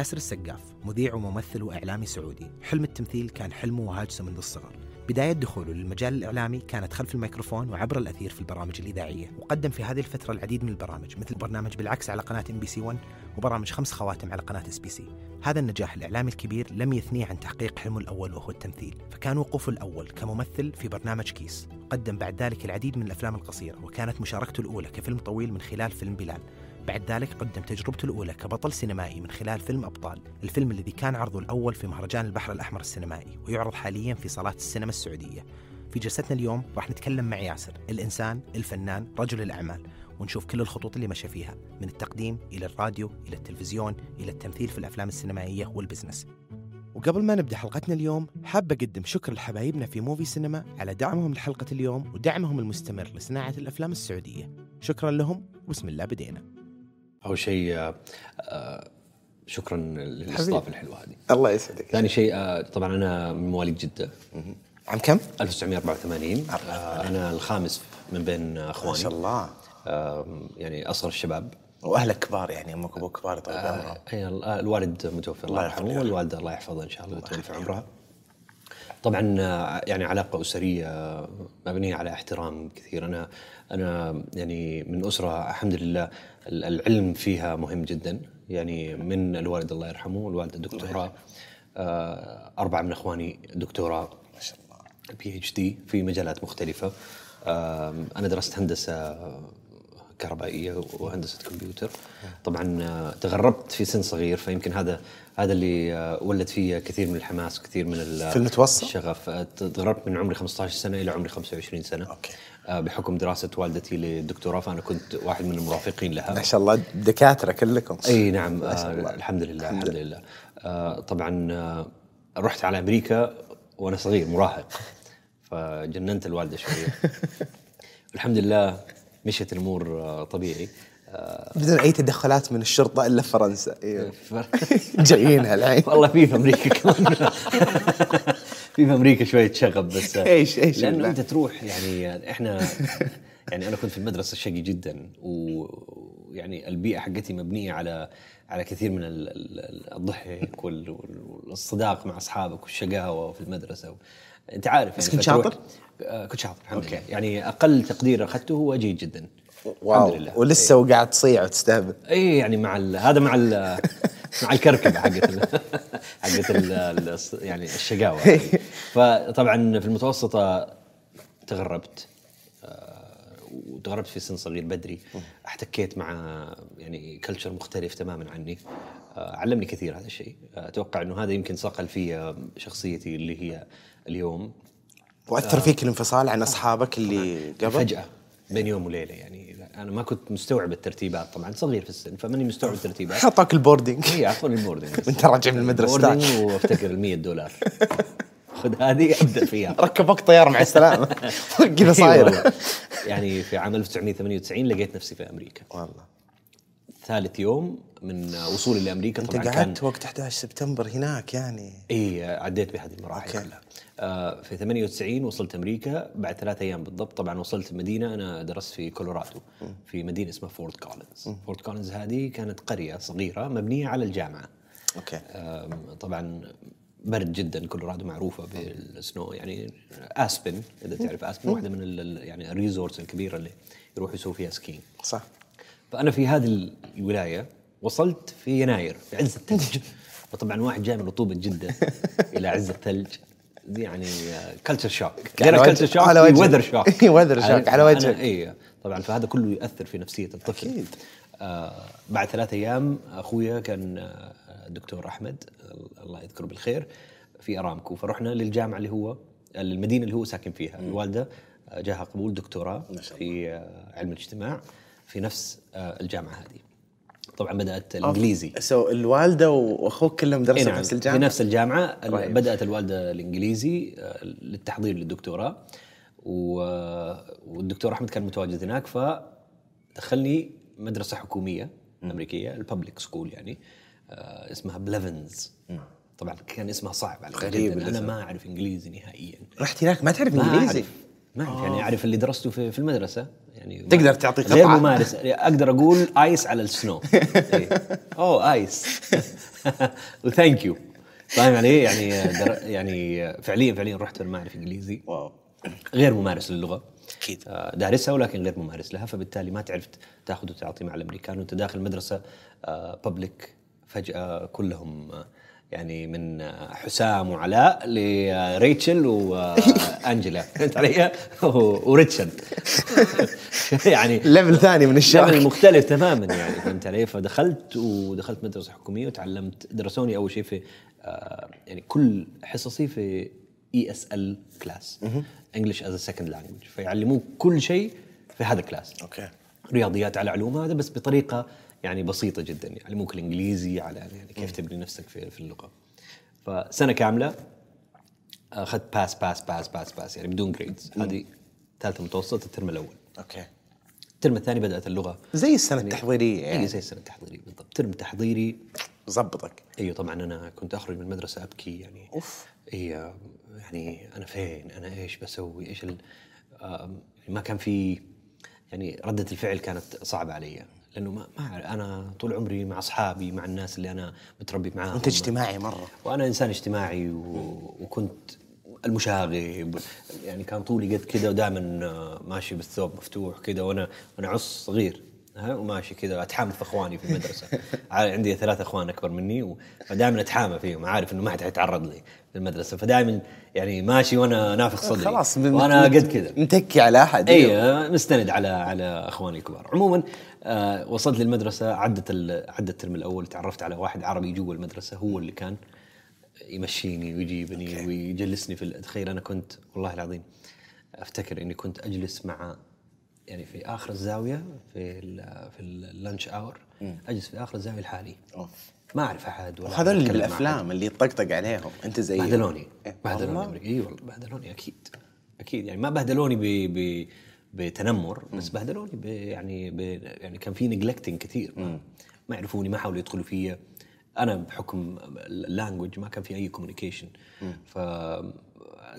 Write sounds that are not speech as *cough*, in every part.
ياسر السقاف مذيع وممثل وإعلامي سعودي. حلم التمثيل كان حلمه وهاجسه منذ الصغر. بداية دخوله للمجال الإعلامي كانت خلف الميكروفون وعبر الأثير في البرامج الإذاعية. وقدم في هذه الفترة العديد من البرامج مثل برنامج بالعكس على قناة ام بي سي 1 وبرنامج خمس خواتم على قناة اس بي سي هذا النجاح الإعلامي الكبير لم يثنيه عن تحقيق حلمه الأول وهو التمثيل فكان وقوفه الأول كممثل في برنامج كيس. قدم بعد ذلك العديد من الأفلام القصيرة وكانت مشاركته الأولى كفيلم طويل من خلال فيلم بلال. بعد ذلك قدم تجربته الأولى كبطل سينمائي من خلال فيلم أبطال. الفيلم الذي كان عرضه الأول في مهرجان البحر الأحمر السينمائي ويعرض حاليا في صالات السينما السعودية. في جلستنا اليوم راح نتكلم مع ياسر الإنسان الفنان رجل الأعمال ونشوف كل الخطوط اللي مشى فيها من التقديم إلى الراديو إلى التلفزيون إلى التمثيل في الأفلام السينمائية وال business. وقبل ما نبدأ حلقتنا اليوم حاب أقدم شكر لحبايبنا في موفي سينما على دعمهم لحلقة اليوم ودعمهم المستمر لصناعة الأفلام السعودية. شكرا لهم وبسم الله بدينا. اول شيء آه، آه، شكرا للاستضافه الحلوة هذه. الله يسعدك. ثاني شيء آه، طبعا أنا من مواليد جدة. عام كم؟ 1984 آه، أنا الخامس من بين ما اخواني شاء الله. يعني أصغر الشباب. وأهلك كبار يعني أمك وأبوك كبار طيب عمرهم؟ آه، ال- آه، الوالد متوفى الله يرحمه. والوالدة الله يحفظها إن شاء الله ويطول في عمرها. طبعا يعني علاقة أسرية مبنية على احترام كثير. أنا أنا يعني من أسرة الحمد لله العلم فيها مهم جدا. يعني من الوالد الله يرحمه والوالده دكتوراه آه، أربعة من إخواني دكتوراه ما شاء الله. بي اتش دي في مجالات مختلفة. أنا درست هندسة كهربائية وهندسة كمبيوتر. طبعا آه، تغربت في سن صغير فيمكن هذا هذا اللي آه، ولد في كثير من الحماس كثير من في المتوسط؟ الشغف. تغربت من عمري 15 سنة إلى عمري 25 سنة. أوكي. آه، بحكم دراسة والدتي للدكتوراه فأنا كنت واحد من المرافقين لها. ما شاء الله دكاترة كلكم. إي نعم. ما شاء آه. الحمد لله الحمد لله. آه طبعا آه رحت على أمريكا وأنا صغير مراهق. *laughs* فجننت الوالدة شوية. الحمد لله مشيت الأمور آه طبيعي. بدون أي تدخلات من الشرطة إلا فرنسا. إيوه. ف- *laughs* جايين الحين. والله في في أمريكا كمان. *laughs* في في أمريكا شوية شغب بس *laughs* إيش- إيش لأنه؟ أنت تروح يعني إحنا *laughs* يعني أنا كنت في المدرسة شقي جدا ويعني البيئة حقتي مبنية على على كثير من ال- ال- الضحك وال- وال- والصداق مع أصحابك والشقاوة في المدرسة أنت عارف بس يعني كنت شاطر؟ آه، كنت شاطر الحمد. لله يعني أقل تقدير أخذته هو جيد جدا واو الحمد لله ولسه وقاعد تصيع وتستهبل اي يعني مع ال- هذا مع *laughs* مع الكركبه حقت حقت ال *laughs* ال- يعني الشقاوة. *laughs* فطبعا في المتوسطة تغربت آه، وتغربت في سن صغير بدري. احتكيت مع يعني كلتشر مختلف تماما عني. آه، علمني كثير هذا الشيء. آه، أتوقع إنه هذا يمكن صقل في شخصيتي اللي هي اليوم. وأثر فيك الانفصال عن أصحابك اللي قبل؟ فجأة بين يوم وليلة يعني. أنا ما كنت مستوعب الترتيبات طبعا صغير في السن فماني مستوعب الترتيبات. حطك ال boarding. هي اعطوني ال boarding. *laughs* وأنت راجع من المدرسة. ال boarding وأفتكر ال 100 دولار. *laughs* خذ هذه أبدأ فيها. ركبك طيارة مع السلامة. *laughs* كذا إي صاير. يعني في عام 1998 لقيت نفسي في أمريكا. والله. ثالث يوم من وصولي لأمريكا أنت قعدت وقت 11 سبتمبر هناك يعني. اي عديت بهذه المراحل. كلها. في 98 وصلت أمريكا بعد ثلاث أيام بالضبط طبعا وصلت المدينة أنا درست في كولورادو في مدينة اسمها فورت كولينز. فورت كولينز هذه كانت قرية صغيرة مبنية على الجامعة. okay. طبعا برد جدا كولورادو معروفة بال snow يعني آسبن إذا تعرف آسبن واحدة من يعني ال resorts الكبيرة اللي يروحوا يسووا فيها skiing صح. فأنا في هذه الولاية وصلت في يناير في عز الثلج. *laughs* وطبعا واحد جاي من رطوبة جدة إلى عز الثلج. يعني culture shock على غير culture shock على وجه. weather shock weather shock *laughs* على وجهك. إي طبعا فهذا كله ياثر في نفسية الطفل. أكيد. آه بعد ثلاثة أيام أخويا كان آه، الدكتور أحمد الله يذكره بالخير في أرامكو. فرحنا للجامعة اللي هو المدينة اللي هو ساكن فيها. الوالدة آه، جاها قبول دكتوراه في آه، علم الاجتماع في نفس آه، الجامعة هذه. طبعا بدأت الإنجليزي. سو الوالدة وأخوك كلهم درسوا في نعم نفس في الجامعة نفس الجامعة. ال- رهيب. بدأت الوالدة الإنجليزي آه، للتحضير للدكتوراه. و- والدكتور أحمد كان متواجد هناك فدخلني مدرسة حكومية أمريكية ال public school يعني آه، اسمها بليفنز طبعا كان اسمها صعب على غريب جدا. أنا. ما أعرف إنجليزي نهائيا. رحت هناك ما تعرف ما إنجليزي؟ أعرف. ما أعرف يعني أعرف اللي درسته في, في المدرسة يعني تقدر تعطي غير قطعة؟ ممارس. أقدر أقول ice على ال snow. *laughs* إيه. أوه ice. *laughs* و thank you فاهم علي؟ يعني در... يعني فعليا فعليا رحت اعرف إنجليزي. wow. غير ممارس للغة. أكيد. آه، دارسها ولكن غير ممارس لها فبالتالي ما تعرف تاخذ وتعطي مع الأمريكان. وأنت داخل مدرسه public فجأة كلهم آه، يعني من حسام وعلاء لريتشل *laughs* وأنجلا. فهمت علي؟ وريتشارد *laughs* يعني level ثاني من الشرح level مختلف تماما يعني فهمت علي؟ فدخلت ودخلت مدرسة حكومية وتعلمت درسوني أول شيء في آه، يعني كل حصصي في ESL class English as second language فيعلموك كل شيء في هذا ال class okay. رياضيات على علوم هذا بس بطريقة يعني بسيطة جدا يعلموك الانجليزي على يعني كيف تبني نفسك في, في اللغة. فسنة كاملة أخذت pass pass pass pass pass يعني بدون grades هذه ثالثة متوسط الترم الأول. okay. الترم الثاني بدأت اللغة. زي السنة التحضيرية اي يعني. زي السنة التحضيرية بالضبط. ترم تحضيري. ظبطك. أيوه طبعا أنا كنت أخرج من المدرسة أبكي يعني أوف. اي يعني أنا فين؟ أنا إيش بسوي؟ إيش ما كان في يعني ردة الفعل كانت صعبة علي. لأنه ما, ما أنا طول عمري مع أصحابي مع الناس اللي أنا متربي معاهم. أنت اجتماعي مرة. وأنا إنسان اجتماعي و... وكنت المشاغب. يعني كان طولي قد كذا ودائما ماشي بالثوب مفتوح كذا وأنا وأنا عص صغير ها وماشي كذا اتحامى في إخواني في المدرسة. *laughs* عندي ثلاث إخوان أكبر مني و- فدائما اتحامى فيهم عارف إنه ما حد حيتعرض لي. المدرسة فدائما يعني ماشي وأنا نافخ صدري. خلاص وأنا قد كذا. متكي على أحد. اي مستند على على أخواني الكبار. عموما آه وصلت للمدرسة عدت عدى الترم الأول تعرفت على واحد عربي جوا المدرسة هو اللي كان يمشيني ويجيبني ويجلسني في تخيل أنا كنت والله العظيم أفتكر إني كنت أجلس مع يعني في آخر الزاوية في ال في ال lunch hour أجلس في آخر الزاوية لحالي أوف. ما أعرف أحد ولا هذول اللي. بالأفلام اللي يطقطق عليهم. أنت زي بهدلوني. إيه، بهدلوني. إي والله بهدلوني أكيد. أكيد. يعني ما بهدلوني ب ب بتنمر بس بهدلوني ب يعني ب يعني كان في neglecting كثير. ما, ما يعرفوني ما حاولوا يدخلوا فيا. أنا بحكم ال language ما كان في أي communication ف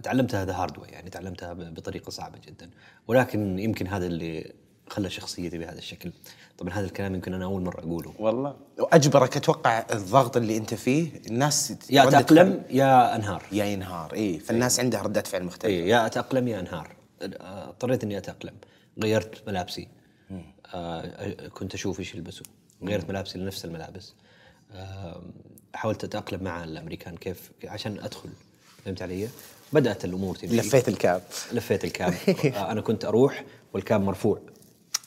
تعلمتها هذا hard يعني تعلمتها بطريقة صعبة جدا. ولكن يمكن هذا اللي خلى شخصيتي بهذا الشكل. طبعا هذا الكلام يمكن أنا أول مرة أقوله. والله. وأجبرك أتوقع الضغط اللي أنت فيه الناس يا ردة تاقلم يا أنهار. يا ينهار اي فالناس عندها ردات فعل مختلفة. اي يا أتأقلم يا أنهار. اضطريت إني أتأقلم. غيرت ملابسي. آه كنت أشوف إيش يلبسوا. غيرت ملابسي لنفس الملابس. آه حاولت أتأقلم مع الأمريكان كيف عشان أدخل. فهمت علي؟ بدأت الأمور تمشي. لفيت الكاب. لفيت الكاب. *laughs* آه أنا كنت أروح والكاب مرفوع.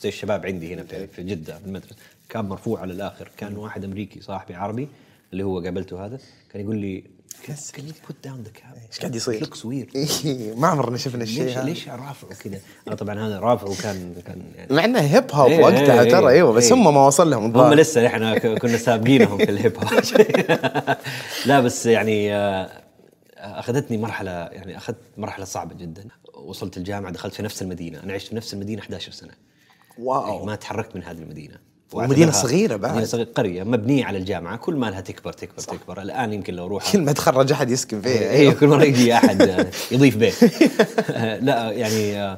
زي الشباب عندي هنا في جدة في المدرسة. كاب مرفوع على الآخر. كان واحد أمريكي صاحبي عربي اللي هو قابلته هذا كان يقول لي you put down the cap? إيش قاعد يصير؟ looks weird. إيه، ما عمرنا شفنا الشيء ليش هذا. ليش رافعه كذا؟ أنا طبعا هذا رافعه كان كان يعني مع إنه هيب هوب إيه، وقتها إيه، ترى إيه، أيوه بس إيه. هم ما وصل لهم هم. لسه إحنا كنا سابقينهم في الهيب هوب *laughs* لا بس يعني آه، أخذتني مرحلة يعني أخذت مرحلة صعبة جدا. وصلت الجامعة دخلت في نفس المدينة. أنا عشت في نفس المدينة 11 سنة. wow. يعني ما تحركت من هذه المدينة. ومدينة صغيرة بعد. مدينة صغيرة قرية مبنية على الجامعة. كل ما لها تكبر تكبر صح. تكبر. الآن يمكن لو أروح كل ما تخرج أحد يسكن فيها. أيوه كل مرة يجي أحد آه، *laughs* يضيف بيت. *laughs* لا يعني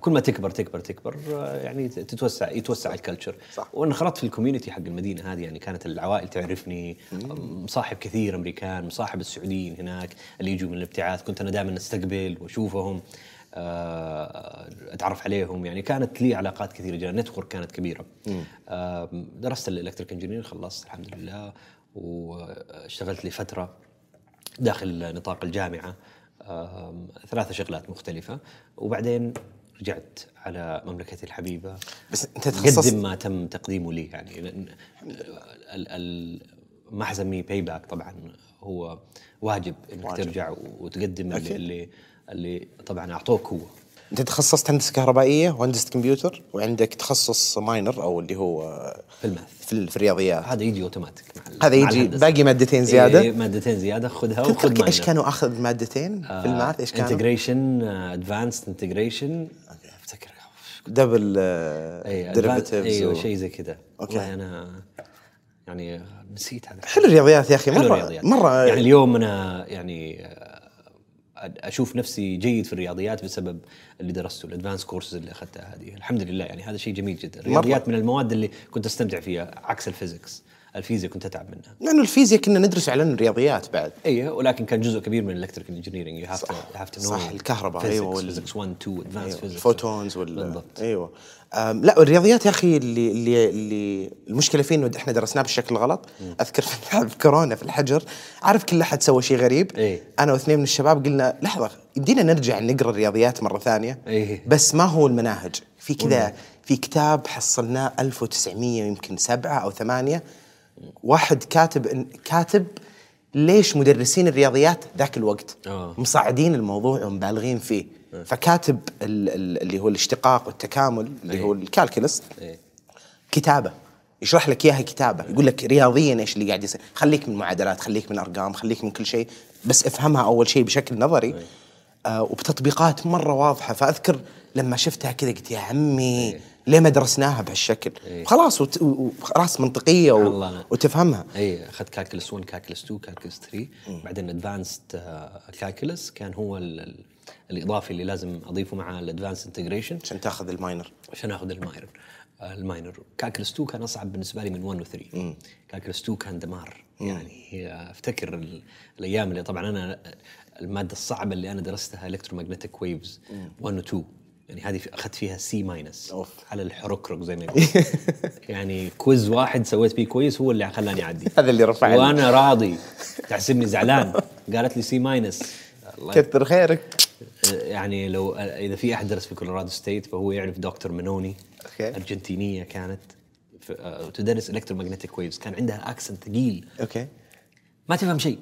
كل ما تكبر تكبر تكبر يعني تتوسع يتوسع ال culture. وانخرطت في ال community حق المدينة هذه. يعني كانت العوائل تعرفني. مصاحب كثير أمريكان مصاحب السعوديين هناك اللي يجوا من الابتعاث. كنت أنا دائما أستقبل وأشوفهم. أتعرف عليهم. يعني كانت لي علاقات كثيرة جدا. network كانت كبيرة. آه، درست ال electric engineer خلصت الحمد لله واشتغلت لي فترة داخل نطاق الجامعة. ثلاثة شغلات مختلفة. وبعدين رجعت على مملكتي الحبيبة. بس أنت تخصصت- ما تم تقديمه لي. يعني لأن ال ال ما حسميه pay back طبعا. هو واجب إنك واجب. ترجع وتقدم أكيد. اللي اللي طبعا أعطوك هو. أنت تخصصت هندسة كهربائية وهندسة كمبيوتر وعندك تخصص minor أو اللي هو في ال math. في, في الرياضيات. هذا يجي أوتوماتيك هذا يجي. باقي مادتين زيادة؟ إيه مادتين زيادة. خذها وخذ إيش. كانوا أخذ مادتين في ال math؟ إيش كانوا؟ integration advanced integration أفتكر. double E derivatives أيوه شيء زي كذا. والله أنا يعني نسيت هذا. حلو الرياضيات يا أخي مره مره يعني اليوم أنا يعني آه، أشوف نفسي جيد في الرياضيات بسبب اللي درسته ال advanced courses اللي أخذتها هذه. الحمد لله يعني هذا شيء جميل جدا. الرياضيات من المواد اللي كنت أستمتع فيها عكس ال physics الفيزياء كنت أتعب منها. لأنه الفيزياء كنا ندرس على الرياضيات بعد. اي ولكن كان جزء كبير من ال electrical engineering you have to have to صح الكهرباء. أيوه وال... physics 1 2 advanced أيوة. physics ال photons وال بالضبط. أيوه. لا الرياضيات يا أخي اللي اللي اللي المشكلة فيه إنه إحنا درسناه بالشكل الغلط أذكر في في كورونا في الحجر. عارف كل أحد سوى شيء غريب. إيه. أنا واثنين من الشباب قلنا لحظة يمدينا نرجع نقرأ الرياضيات مرة ثانية. إيه. بس ما هو المناهج. في كذا في كتاب حصلناه 1900 يمكن سبعة أو ثمانية. واحد كاتب كاتب ليش مدرسين الرياضيات ذاك الوقت آه. مصعدين الموضوع ومبالغين فيه. فكاتب ال- ال- اللي هو الاشتقاق والتكامل اللي إيه. هو ال calculus إيه. كتابة. يشرح لك إياها كتابة. يقول لك رياضيا إيش اللي قاعد يصير. خليك من معادلات خليك من أرقام خليك من كل شيء. بس افهمها أول شيء بشكل نظري. آه وبتطبيقات مرة واضحة. فأذكر لما شفتها كذا قلت يا عمي ليه ما درسناها بهالشكل؟ خلاص وت- وخلاص منطقية و... الله. وتفهمها. اي أخذت calculus 1 calculus 2 calculus 3 بعدين advanced calculus كان هو ال- ال- الإضافي اللي لازم أضيفه مع ال advanced integration عشان تاخذ ال minor. عشان آخذ ال minor. آه، ال minor. calculus 2 كان أصعب بالنسبة لي من 1 و 3 calculus 2 كان دمار. يعني هي أفتكر ال- الأيام اللي طبعا أنا المادة الصعبة اللي أنا درستها electromagnetic waves 1 و 2 يعني هذه أخذت فيها C minus. على الحركرك زي ما يقول *laughs* يعني quiz واحد سويت فيه كويس هو اللي خلاني أعدي. *laughs* هذا اللي رفع. وأنا راضي. تحسبني زعلان. قالت لي C minus كثر خيرك. يعني لو إذا في أحد درس في كولورادو ستيت فهو يعرف دكتور منوني. okay. أرجنتينية كانت. آه، تدرس electromagnetic waves كان عندها accent ثقيل. okay. ما تفهم شيء.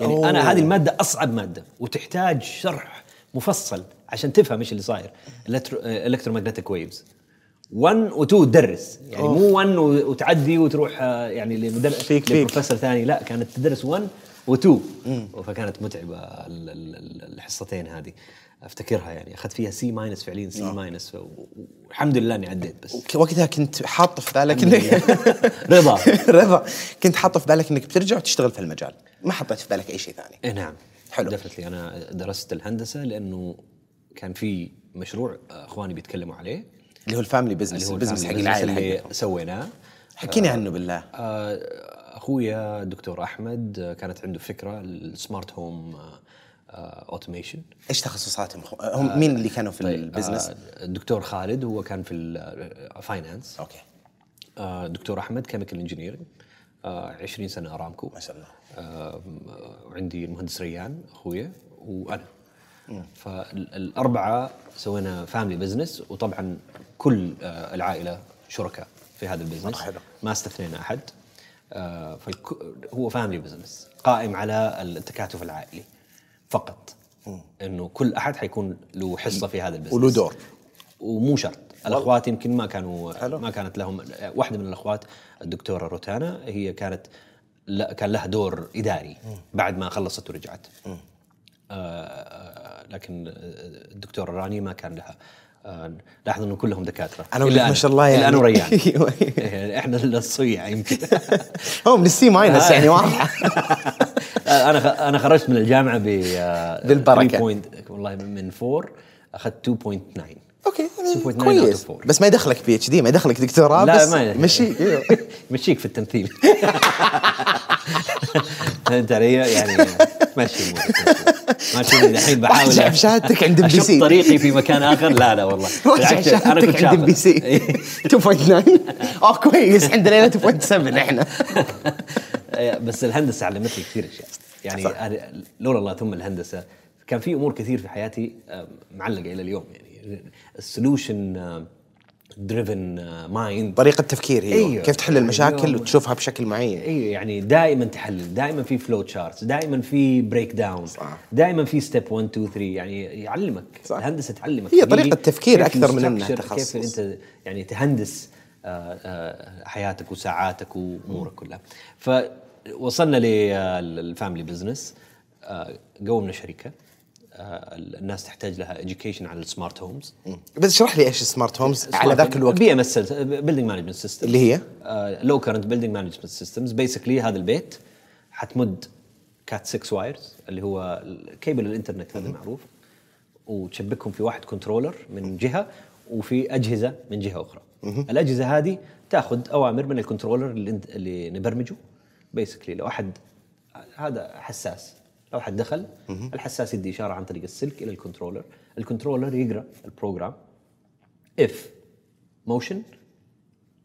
يعني أوه. أنا هذه المادة أصعب مادة. وتحتاج شرح. مفصل عشان تفهم إيش اللي صاير. electromagnetic waves 1 و2 تدرس يعني مو 1 و- وتعدي وتروح آه، يعني لمدرس فيك-. لبروفيسور ثاني. لا كانت تدرس 1 و2 فكانت متعبة ال- ال- ال- الحصتين هذه. أفتكرها يعني. أخذت فيها C minus فعليا C minus والحمد لله إني عديت بس. وقتها كنت حاطه في بالك انك *laughs* رضا. رضا. كنت حاطه في بالك إنك بترجع وتشتغل في المجال ما حطيت في بالك أي شيء ثاني. اي نعم. حلو. definitely أنا درست الهندسة لأنه كان في مشروع إخواني بيتكلموا عليه. اللي هو ال family اللي business هو ال business حق العائلة اللي سويناه. حكيني عنه بالله. آه، أخويا الدكتور أحمد آه، كانت عنده فكرة ال smart home automation. إيش تخصصاتهم؟ هم مين اللي كانوا في ال business؟ الدكتور خالد هو كان في ال finance okay. الدكتور أحمد chemical engineering 20 سنة ارامكو ما شاء الله. آه، وعندي المهندس ريان أخويا وأنا. فالأربعة سوينا family business وطبعا كل آه، العائلة شركاء في هذا ال business حلو. ما استثنينا أحد. آه، هو family business قائم على التكاتف العائلي فقط. إنه كل أحد حيكون له حصة في هذا ال business وله دور. ومو شرط. الأخوات يمكن ما كانوا حلو. ما كانت لهم واحدة من الأخوات الدكتورة روتانا هي كانت كان لها دور إداري بعد ما خلصت ورجعت. آه لكن الدكتوره راني ما كان لها آه لاحظ إنه كلهم دكاترة. أنا ما شاء الله يعني. أنا وريان. *laughs* أيوة. يعني إحنا الصيع يمكن. هو من ال C minus يعني واضحه *laughs* أنا أنا خرجت من الجامعة ب آه، بالبركة. 3 point- والله من 4 أخذت 2.9 أوكي 2.9 out كويس. of 4. بس ما يدخلك PhD ما يدخلك دكتوراه لا بس ما مشي أيوه *laughs* مشيك في التمثيل. *laughs* فهمت علي يعني ماشي ماشي. الحين بحاول شاف شهادتك عند ام بي سي طريقي في مكان آخر؟ لا لا والله. *laughs* بالعكس، أنا كنت عند ام بي سي شاطر. 2.9 آه كويس. عندنا 2.7 إحنا. إيه، بس الهندسة علمت لي كثير أشياء. يعني لولا الله ثم الهندسة كان في أمور كثير في حياتي آه، معلقة إلى اليوم يعني. ال solution driven mind طريقة تفكير هي. أيوه. كيف تحل المشاكل أيوه. وتشوفها بشكل معين. اي يعني دائما تحلل دائما في flow charts دائما في breakdown. دائما في step 1 2 3 يعني يعلمك. صح. الهندسة تعلمك. هي طريقة تفكير أكثر من it's structure، تخصص. كيف أنت يعني تهندس آه، آه، حياتك وساعاتك وأمورك كلها. فوصلنا لل family business. قومنا شركة. آه، الناس تحتاج لها education على السمارت هومز بس اشرح لي إيش ال smart homes على ذاك الوقت. BMS building management system اللي هي؟ low current building management systems basically هذا البيت حتمد Cat 6 wires اللي هو كيبل الإنترنت هذا معروف. وتشبكهم في واحد controller من جهة وفي أجهزة من جهة أخرى. الأجهزة هذه تاخذ أوامر من ال controller اللي, اللي نبرمجه. basically لو احد هذا حساس. لو احد دخل الحساس يدي إشارة عن طريق السلك إلى ال controller. ال controller يقرأ ال program. If motion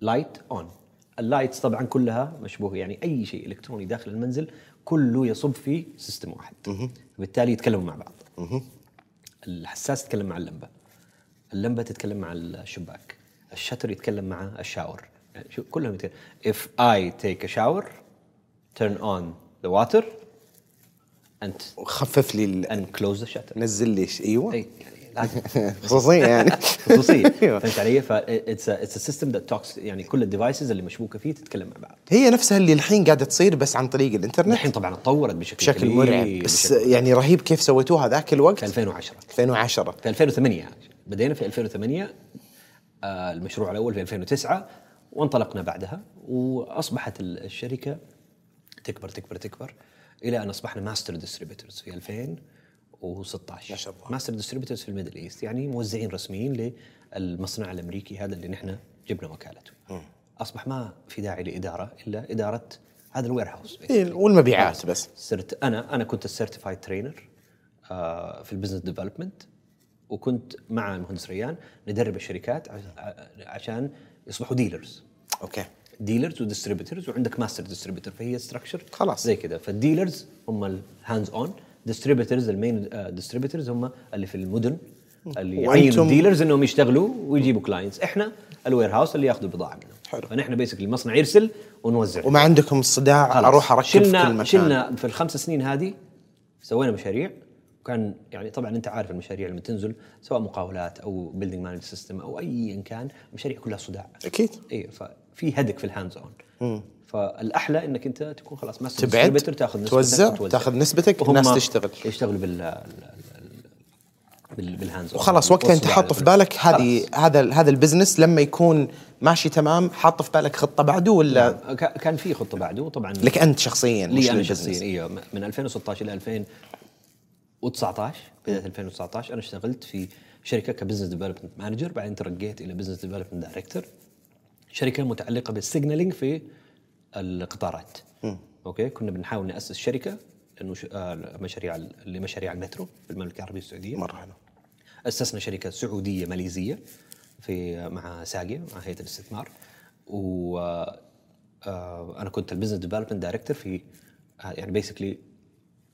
light on ال lights طبعا كلها مشبوكة يعني أي شيء إلكتروني داخل المنزل كله يصب في system واحد. وبالتالي يتكلموا مع بعض. الحساس يتكلم مع اللمبة. اللمبة تتكلم مع الشباك. ال shutter يتكلم مع ال shower. يعني كلهم يتكلم if I take a shower turn on the water. And خفف لي and close the shutter. نزل لي أيوه. اي يعني *laughs* خصوصية يعني. خصوصية. *laughs* أيوة. فهمت علي؟ ف it's a system that talks يعني كل الديفايسز اللي مشبوكة فيه تتكلم مع بعض. هي نفسها اللي الحين قاعدة تصير بس عن طريق الإنترنت. الحين طبعا تطورت بشكل بشكل مرعب. بس بشكل- يعني رهيب كيف سويتوها ذاك الوقت. في 2010 2010 في 2008 بدينا في 2008 آه، المشروع الأول في 2009 وانطلقنا بعدها وأصبحت ال- الشركة تكبر تكبر تكبر. إلى أن أصبحنا master distributors في 2016 ما شاء الله. master distributors في ال Middle East يعني موزعين رسميين للمصنع الأمريكي هذا اللي نحن جبنا وكالته. أصبح ما في داعي لإدارة إلا إدارة هذا ال warehouse إيه، والمبيعات بس. صرت أنا أنا كنت ال certified trainer في ال business development وكنت مع المهندس ريان ندرب الشركات عشان يصبحوا dealers okay. dealers و distributors وعندك master distributor فهي structure خلاص. زي كذا فال dealers هم ال hands-on distributors ال main distributors هم اللي في المدن اللي يعينوا ال dealers إنهم يشتغلوا ويجيبوا clients إحنا ال warehouse اللي ياخذوا البضاعه منهم. حلو. فنحن basically المصنع يرسل ونوزع. وما عندكم الصداع. أروح أركب في كل شلنا مكان. شلنا في الخمس سنين هذه سوينا مشاريع. وكان يعني طبعا أنت عارف المشاريع لما تنزل سواء مقاولات أو building manage system أو ايا كان المشاريع كلها صداع. أكيد. اي ففي headache في ال hands-on فالأحلى إنك أنت تكون خلاص ماستر تبعد، تاخذ نسبتك توزع،. تاخذ نسبتك، الناس تشتغل. يشتغلوا بال بال بال hands وخلاص وقتها انت حاط في بالك هذه هذا هذا ال business لما يكون ماشي تمام حاط في بالك خطة بعده ولا؟ ك- كان في خطة بعده طبعا لك أنت شخصيا لي أنا؟ شخصيا إيوه. من 2016 إلى 2019 بداية 2019 أنا اشتغلت في شركة ك business development manager بعدين ترقيت إلى business development director شركة متعلقه بال signaling في القطارات. okay؟ كنا بنحاول نأسس شركة لأنه. آه مشاريع لمشاريع المترو في المملكة العربية السعودية. مرة حلو. أسسنا شركة سعودية ماليزية في مع ساقية مع هيئة الاستثمار. و آه، أنا كنت ال business development director في آه، يعني basically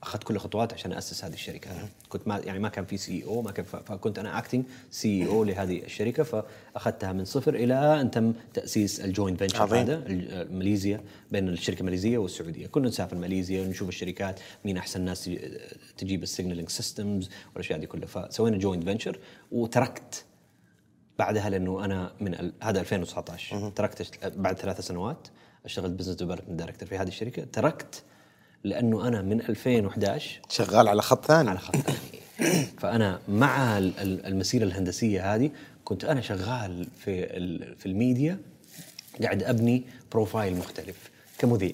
أخذت كل الخطوات عشان أسس هذه الشركة. كنت ما يعني ما كان في CEO ما كان فكنت أنا acting CEO لهذه الشركة فأخذتها من صفر إلى أن تم تأسيس ال joint venture. هذا ال- ماليزيا بين الشركة الماليزية والسعودية. كنا نسافر ماليزيا ونشوف الشركات مين أحسن ناس تجي- تجيب ال signaling systems والأشياء دي كلها. فسوينا joint venture وتركت بعدها لأنه أنا من ال... هذا 2019 تركت بعد ثلاث سنوات أشتغلت business development director في هذه الشركة. تركت لأنه أنا من 2011 شغال على خط ثاني. على خط ثاني. فأنا مع ال- ال- المسيرة الهندسية هذه كنت أنا شغال في في الميديا قاعد أبني profile مختلف كمذيع.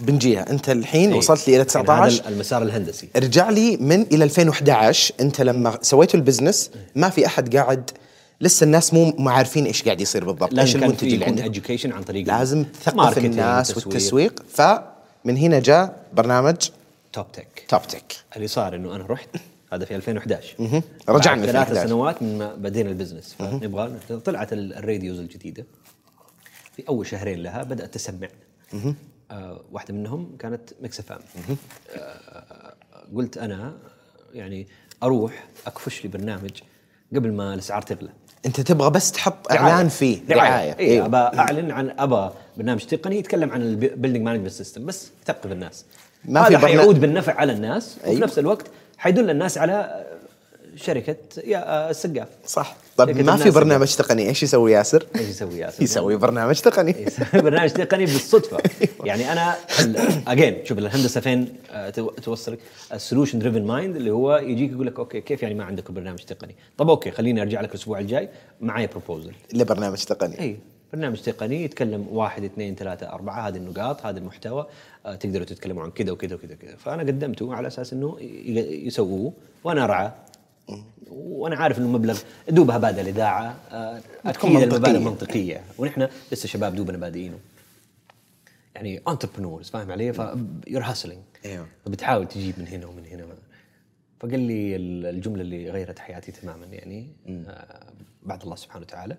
بنجيها أنت الحين إيه. وصلت لي إلى يعني 19 هذا المسار الهندسي. ارجع لي من إلى 2011 أنت لما سويتوا ال business ما في أحد قاعد لسه الناس مو ما عارفين إيش قاعد يصير بالضبط. إيش المنتج اللي عندك؟ عن طريق لازم تثقف الناس تسويق. والتسويق. فمن هنا جاء برنامج توب تك توب تك اللي صار إنه أنا رحت هذا في 2011 رجعنا في ثلاث 2011. سنوات من ما بدينا البزنس. فنبغى طلعت ال- ال radios الجديدة. في أول شهرين لها بدأت تسمع. آه واحدة منهم كانت Mix FM آه قلت أنا يعني أروح أكفش لي برنامج قبل ما الأسعار تغلى. أنت تبغى بس تحط إعلان فيه. دعاية. اي أيوه. ابى أعلن عن ابى برنامج تقني يتكلم عن ال building management system بس يثقف الناس. ما هذا حيعود بالنفع على الناس وفي أيوه. نفس الوقت حيدل الناس على شركة يا السقاف. صح. طيب ما في برنامج تقني؟ إيش يسوي ياسر؟ إيش يسوي ياسر؟ يسوي برنامج تقني. يسوي برنامج تقني؟ بالصدفة. *laughs* يعني أنا اجين شوف الهندسة فين آه، تو- توصلك؟ ال solution driven mind اللي هو يجيك يقول لك okay كيف يعني ما عندك برنامج تقني؟ طب okay خليني أرجع لك الأسبوع الجاي. معي proposal لبرنامج تقني. اي برنامج تقني يتكلم واحد اثنين ثلاثة أربعة هذه النقاط هذا المحتوى. آه، تقدروا تتكلموا عن كذا وكذا وكذا وكذا. فأنا قدمته على أساس إنه ي- يسووه وأنا أرعى وأنا عارف إنه مبلغ دوبها بادئ الإذاعة آه، أكيد المبالغ. منطقية. ونحن لسه شباب دوبنا بادئينه. يعني entrepreneurs فاهم علي؟ pure hustling إيوه. فبتحاول تجيب من هنا ومن هنا. فقال لي ال- الجملة اللي غيرت حياتي تماما يعني آه بعد الله سبحانه وتعالى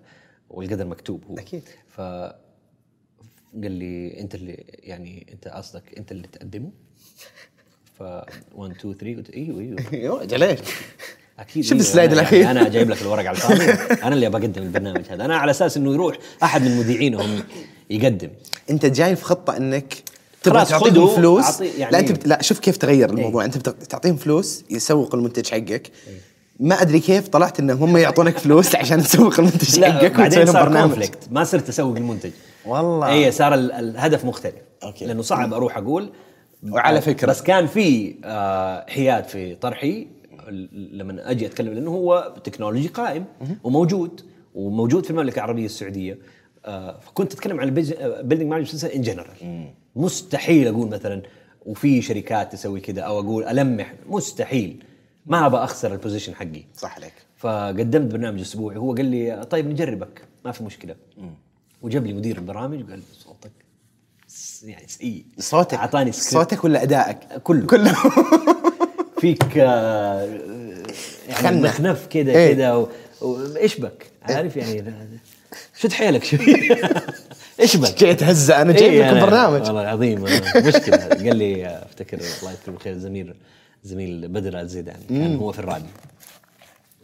والقدر مكتوب هو. أكيد. ف قال لي أنت اللي يعني أنت قصدك أنت اللي تقدمه؟ ف 1 2 3 قلت إيوه إيوه. *laughs* أيوه أكيد شوف ال slide أنا الأخير. يعني أنا جايب لك الورق على الفاضي. أنا اللي أبغى اقدم البرنامج هذا. أنا على أساس إنه يروح أحد من مذيعينهم يقدم. أنت جاي في خطة إنك تبغى تعطيهم فلوس؟ يعني- لا أنت بت... لا شوف كيف تغير الموضوع. أنت بت... تعطيهم فلوس يسوق المنتج حقك. ما أدري كيف طلعت انهم هم يعطونك فلوس *laughs* عشان تسوق المنتج حقك وتسوي بعدين لهم صار برنامج. conflict ما صرت أسوق المنتج. والله. اي صار ال- الهدف مختلف. okay. لأنه صعب أروح أقول وعلى فكرة. بس كان في آه، حياد في طرحي لما أجي أتكلم لأنه هو تكنولوجي قائم وموجود وموجود في المملكة العربية السعودية. آه، فكنت أتكلم عن ال building management in general مستحيل أقول مثلا وفي شركات تسوي كذا أو أقول ألمح. مستحيل. ما ابى أخسر ال position حقي. صح عليك. فقدمت برنامج أسبوعي. هو قال لي طيب نجربك. ما في مشكلة. وجاب لي مدير البرامج وقال صوتك يعني سيء. صوتك أعطاني سكريبت صوتك ولا أدائك؟ كله. كله. *laughs* فيك آه، يعني. مخنف كذا إيه. كذا و- وايش بك عارف يعني شد حيلك شوي. *laughs* إيش بك جاي اتهزأ أنا جايب إيه، لكم برنامج والله العظيم مشكلة. قال لي أفتكر الله يذكره بالخير زميل زميل بدر الزيدان كان هو في الراديو.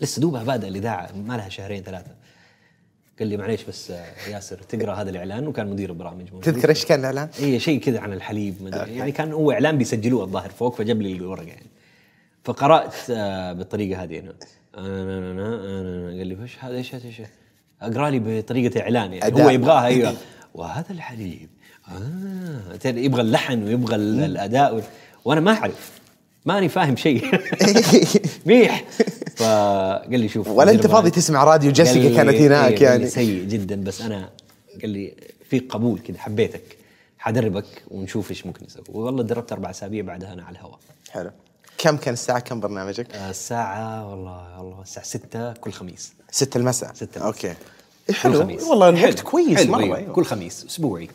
لسه دوبها بادئ الإذاعة ما لها شهرين ثلاثة. قال لي معليش بس آه، ياسر تقرأ هذا الإعلان. وكان مدير البرامج. موجود. تذكر إيش. كان الإعلان؟ اي شيء كذا عن الحليب ما أدري. يعني كان هو إعلان بيسجلوه الظاهر فوق فجاب لي الورقة يعني. فقرأت آه، بالطريقة هذه. أنا أنا أنا أنا, أنا. قال لي هذا إيش هذا إيش هذا؟ أقرأ لي بطريقة إعلان يعني. أداء. هو يبغاها أيوه. وهذا الحليب. آه. تدري يبغى اللحن ويبغى ال- الأداء و- وأنا ما أعرف. ماني فاهم شيء. *laughs* *laughs* ميح. فقال لي شوف ولا أنت فاضي تسمع راديو جيسيكا كانت هناك إيه، لي يعني. سيء جدا بس أنا قال لي في قبول كذا حبيتك. حدربك ونشوف إيش ممكن نسوي. والله دربت أربع أسابيع بعدها أنا على الهواء. حلو. كم كان الساعة كم برنامجك؟ آه، الساعة والله والله الساعة 6 كل خميس. ستة المساء؟ ستة okay. كل حلو. خميس. والله الوقت. كويس حلو مرة. أيوة. أيوة. كل خميس أسبوعي.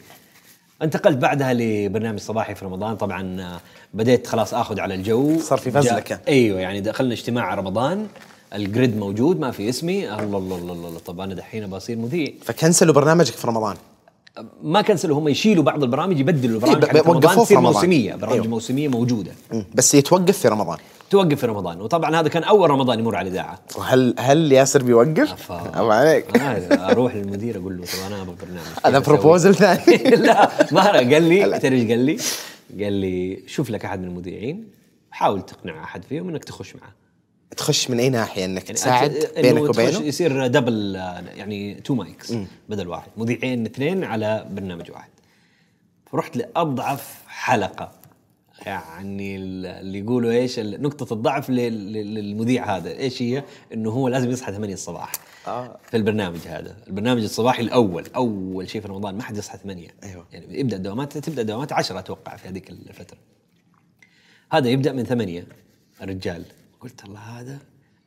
انتقلت بعدها لبرنامج صباحي في رمضان. طبعا آه، بديت خلاص آخذ على الجو. صار في فزلكة. أيوه يعني دخلنا اجتماع رمضان. الجريد موجود ما في اسمي. الله الله الله, الله. طب أنا دحين بصير مذيع. فكنسلوا برنامجك في رمضان. ما كنسلوا هم يشيلوا بعض البرامج يبدلوا البرامج إيه، وقفوه في رمضان. موسمية برامج أيوه. موسمية موجودة. بس يتوقف في رمضان توقف في رمضان وطبعا هذا كان أول رمضان يمر على الاذاعه وهل هل ياسر بيوقف؟ أو عليك آه، أروح للمدير أقول له طب أنا أبغى برنامج هذا؟ proposal ثاني *laughs* لا ما قال لي تدري إيش قال لي؟ قال لي شوف لك أحد من المذيعين حاول تقنع أحد فيهم إنك تخش معه تخش من أي ناحية؟ إنك يعني تساعد بينك وبينه؟ يصير double يعني two mics بدل واحد. مذيعين اثنين على برنامج واحد. فرحت لأضعف حلقة. يعني ال- اللي يقولوا إيش نقطة الضعف لل- لل- للمذيع هذا. إيش هي؟ إنه هو لازم يصحى 8 الصباح. آه. في البرنامج هذا، البرنامج الصباحي الأول. أول شيء في رمضان. ما حد يصحى 8 أيوه. يعني يبدأ الدوامات تبدأ الدوامات 10 أتوقع في هذيك الفترة. هذا يبدأ من ثمانية. الرجال. قلت الله هذا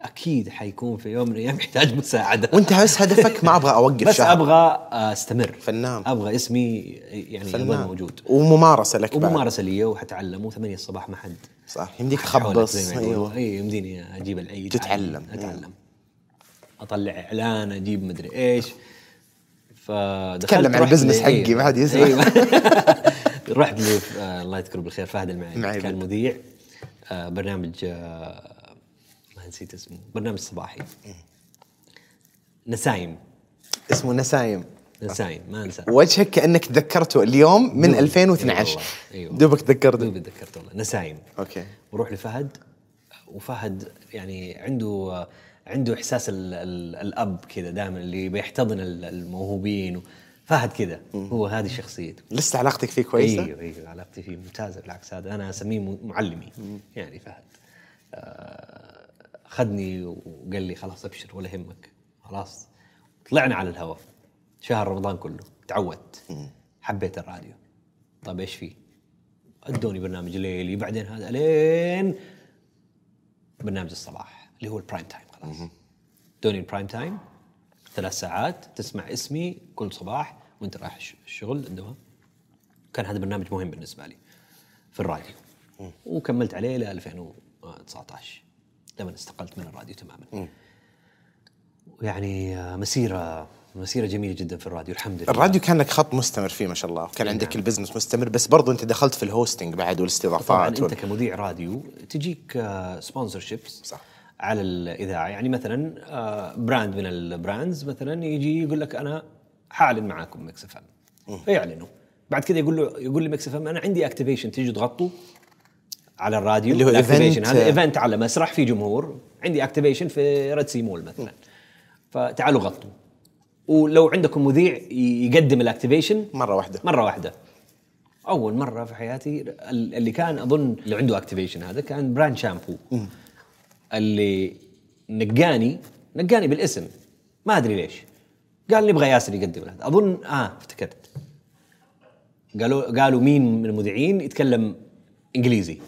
أكيد حيكون في يوم من الأيام *laughs* يحتاج مساعدة. وأنت بس هدفك ما أبغى أوقف بس شهر. أبغى أستمر. فنان. أبغى اسمي يعني فنان. موجود. وممارسة لك وممارسة لي وحتعلم و8 الصباح ما حد. صح. يمديك تخبص. أيوه. اي يمديني أجيب العيد تتعلم. أتعلم. أطلع إعلان أجيب مدري إيش. فدخلت تكلم عن البزنس حقي، أيوة. ما حد يسمع. أيوة. *laughs* رحت ل آه، الله يذكره بالخير فهد المعين معي كان. مذيع آه، برنامج آه، نسيت اسمه. برنامج صباحي. نسايم. اسمه نسايم. نسايم ما أنسى. وجهك كأنك تذكرته اليوم من دوبي. 2012 أي والله. أيوة. دوبك تذكرته دوبي تذكرت والله. نسايم. okay. وروح لفهد. وفهد يعني عنده عنده إحساس ال ال الأب كذا دائما اللي بيحتضن ال- الموهوبين. فهد كذا. هو هذه شخصيته. لسه علاقتك فيه كويسة؟ أيوه أيوه. علاقتي فيه ممتازة. بالعكس هذا أنا أسميه معلمي. يعني فهد. آه، اخذني وقال لي خلاص أبشر ولا يهمك. خلاص. طلعنا على الهواء شهر رمضان كله. تعودت. حبيت الراديو. طيب إيش فيه؟ أدوني برنامج ليلي بعدين هذا لين برنامج الصباح اللي هو ال prime time خلاص. أدوني ال prime time ثلاث ساعات تسمع اسمي كل صباح وأنت رايح الش- الشغل الدوام. كان هذا برنامج مهم بالنسبة لي في الراديو. وكملت عليه إلى 2019 لما استقلت من الراديو تماما. يعني آه، مسيرة مسيرة جميلة جدا في الراديو الحمد لله. الراديو كان لك خط مستمر فيه ما شاء الله. كان عندك ال business مستمر بس برضو أنت دخلت في ال hosting بعد طبعا والاستضافات أنت كمذيع راديو تجيك sponsorships صح. على الإذاعة. يعني مثلا آه، brand من ال brands مثلا يجي يقول لك أنا حاعلن معاكم Mix FM. فيعلنوا. بعد كذا يقول له يقول لي Mix FM أنا عندي activation تيجي تغطوا؟ على الراديو اللي هو event- هذا event على مسرح في جمهور. عندي activation في Red Sea Mall مثلا. فتعالوا غطوا. ولو عندكم مذيع يقدم ال activation. مرة واحدة. مرة واحدة. أول مرة في حياتي ال- اللي كان أظن اللي عنده activation هذا كان brand شامبو. اللي نقاني نقاني بالاسم. ما أدري ليش. قال نبغى ياسر يقدم هذا. أظن آه افتكرت. قالوا قالوا مين من المذيعين يتكلم إنجليزي.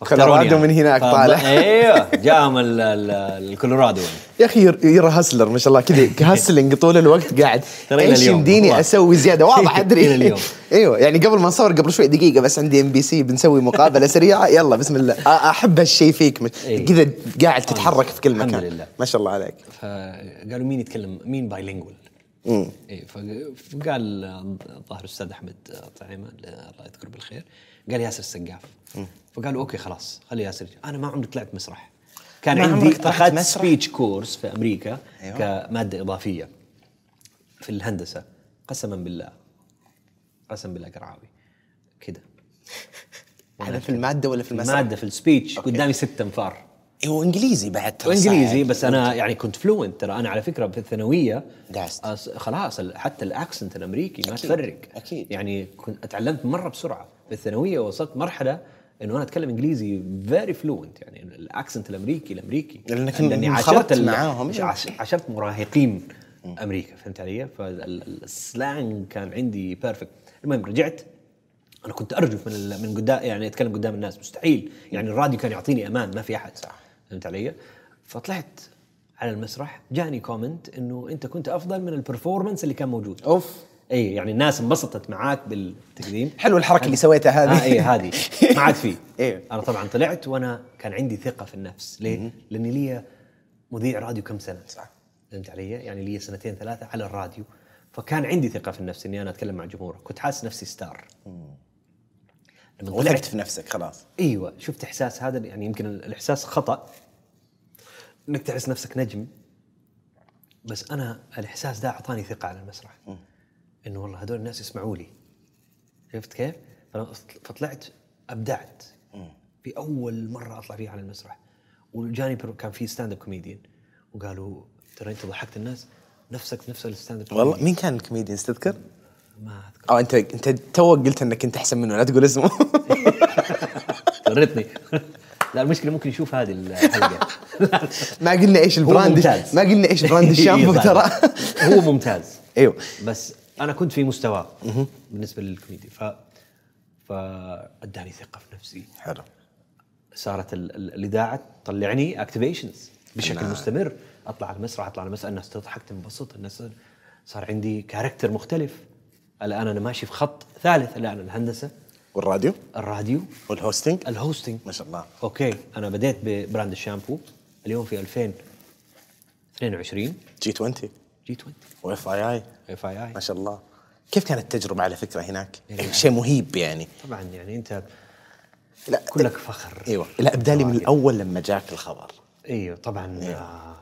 فاختاروني كولورادو. من هناك طالع. *laughs* أيوه جاهم ال- ال- الكولورادو يا أخي ير- يرى هسلر ما شاء الله كذا *laughs* هسلنج طول الوقت قاعد إيش يمديني. أسوي زيادة واضح *laughs* أدري اليوم. أيوه يعني قبل ما نصور قبل شوي دقيقة بس عندي ام بي سي بنسوي مقابلة سريعة يلا بسم الله أحب هالشيء فيك إيه. كذا قاعد تتحرك في كل الحمد مكان لله. ما شاء الله عليك فقالوا مين يتكلم مين bilingual مم. اي فقال الظاهر الأستاذ أحمد طعيمة الله يذكره بالخير قال ياسر السقاف فقالوا okay خلاص خلي ياسر. أنا ما عمري طلعت مسرح كان عندي أخذت؟ speech course في أمريكا أيوة. كمادة إضافية في الهندسة قسما بالله قسم بالله قرعاوي كذا *laughs* هذا في المادة ولا في المسرح؟ ماده في ال speech قدامي ست أنفار هو إنجليزي بعد ترى وإنجليزي صعب. بس أنا يعني كنت fluent ترى أنا على فكرة في الثانوية دعست. أص- خلاص حتى ال accent الأمريكي ما تفرق أكيد. يعني كنت اتعلمت مرة بسرعة الثانوية وصلت مرحلة إنه أنا أتكلم إنجليزي very fluent يعني ال accent الأمريكي الأمريكي. لأني عاشرت ال- معاهم. عاش- عاشرت مراهقين أمريكا فهمت علي؟ فال slang كان عندي perfect المهم رجعت أنا كنت ارجف من من قدام يعني أتكلم قدام الناس مستحيل. يعني الراديو كان يعطيني أمان ما في أحد. صح. فهمت علي؟ فطلعت على المسرح جاني comment إنه أنت كنت أفضل من ال performance اللي كان موجود. أوف. اي يعني الناس انبسطت معاك بالتقديم. حلو الحركة اللي سويتها هذه. آه اي هذه. *laughs* ما عاد في. إيه. أنا طبعا طلعت وأنا كان عندي ثقة في النفس. ليه؟ لاني لي مذيع راديو كم سنة؟ صح. فهمت علي؟ يعني لي سنتين ثلاثة على الراديو. فكان عندي ثقة في النفس إني أنا أتكلم مع جمهور كنت حاسس نفسي star. لما وثقت في نفسك خلاص. إيوه شفت إحساس هذا يعني يمكن الإحساس خطأ. إنك تحس نفسك نجم. بس أنا الإحساس ده أعطاني ثقة على المسرح. إنه والله هذول الناس يسمعوا لي. شفت كيف؟ فطلعت أبدعت. في أول مرة أطلع فيها على المسرح. وجاني كان في stand up comedian وقالوا ترى أنت ضحكت الناس؟ نفسك نفس ال stand up والله مين كان الكوميديان تذكر؟ ما أذكر. أو أنت أنت توك قلت إنك أنت أحسن منه لا تقول اسمه. *laughs* ورتني *laughs* لا المشكلة ممكن يشوف هذه الحلقة. *laughs* ما قلنا إيش ال brand ممتاز. ما قلنا إيش brand الشامبو إيه، ترى. هو ممتاز. أيوه. بس أنا كنت في مستواه بالنسبة للكوميديا ف فأداني ثقة في نفسي. حلو. صارت ال- ال- الإذاعة تطلعني activations بشكل مستمر. أطلع على المسرح أطلع على المسرح الناس تضحك تنبسط الناس صار عندي character مختلف. الآن أنا ماشي في خط ثالث الآن الهندسة. والراديو؟ الراديو. وال hosting ال hosting ما شاء الله. okay. أنا بديت ب brand الشامبو اليوم في 2022 جي 20 جي 20 وإف آي آي. إف آي آي. ما شاء الله. كيف كانت التجربة على فكرة هناك؟ يعني- شيء مهيب يعني. طبعا يعني أنت لا كلك فخر. إيوه. لا إبدالي من. الأول لما جاك الخبر. إيوه طبعا. آه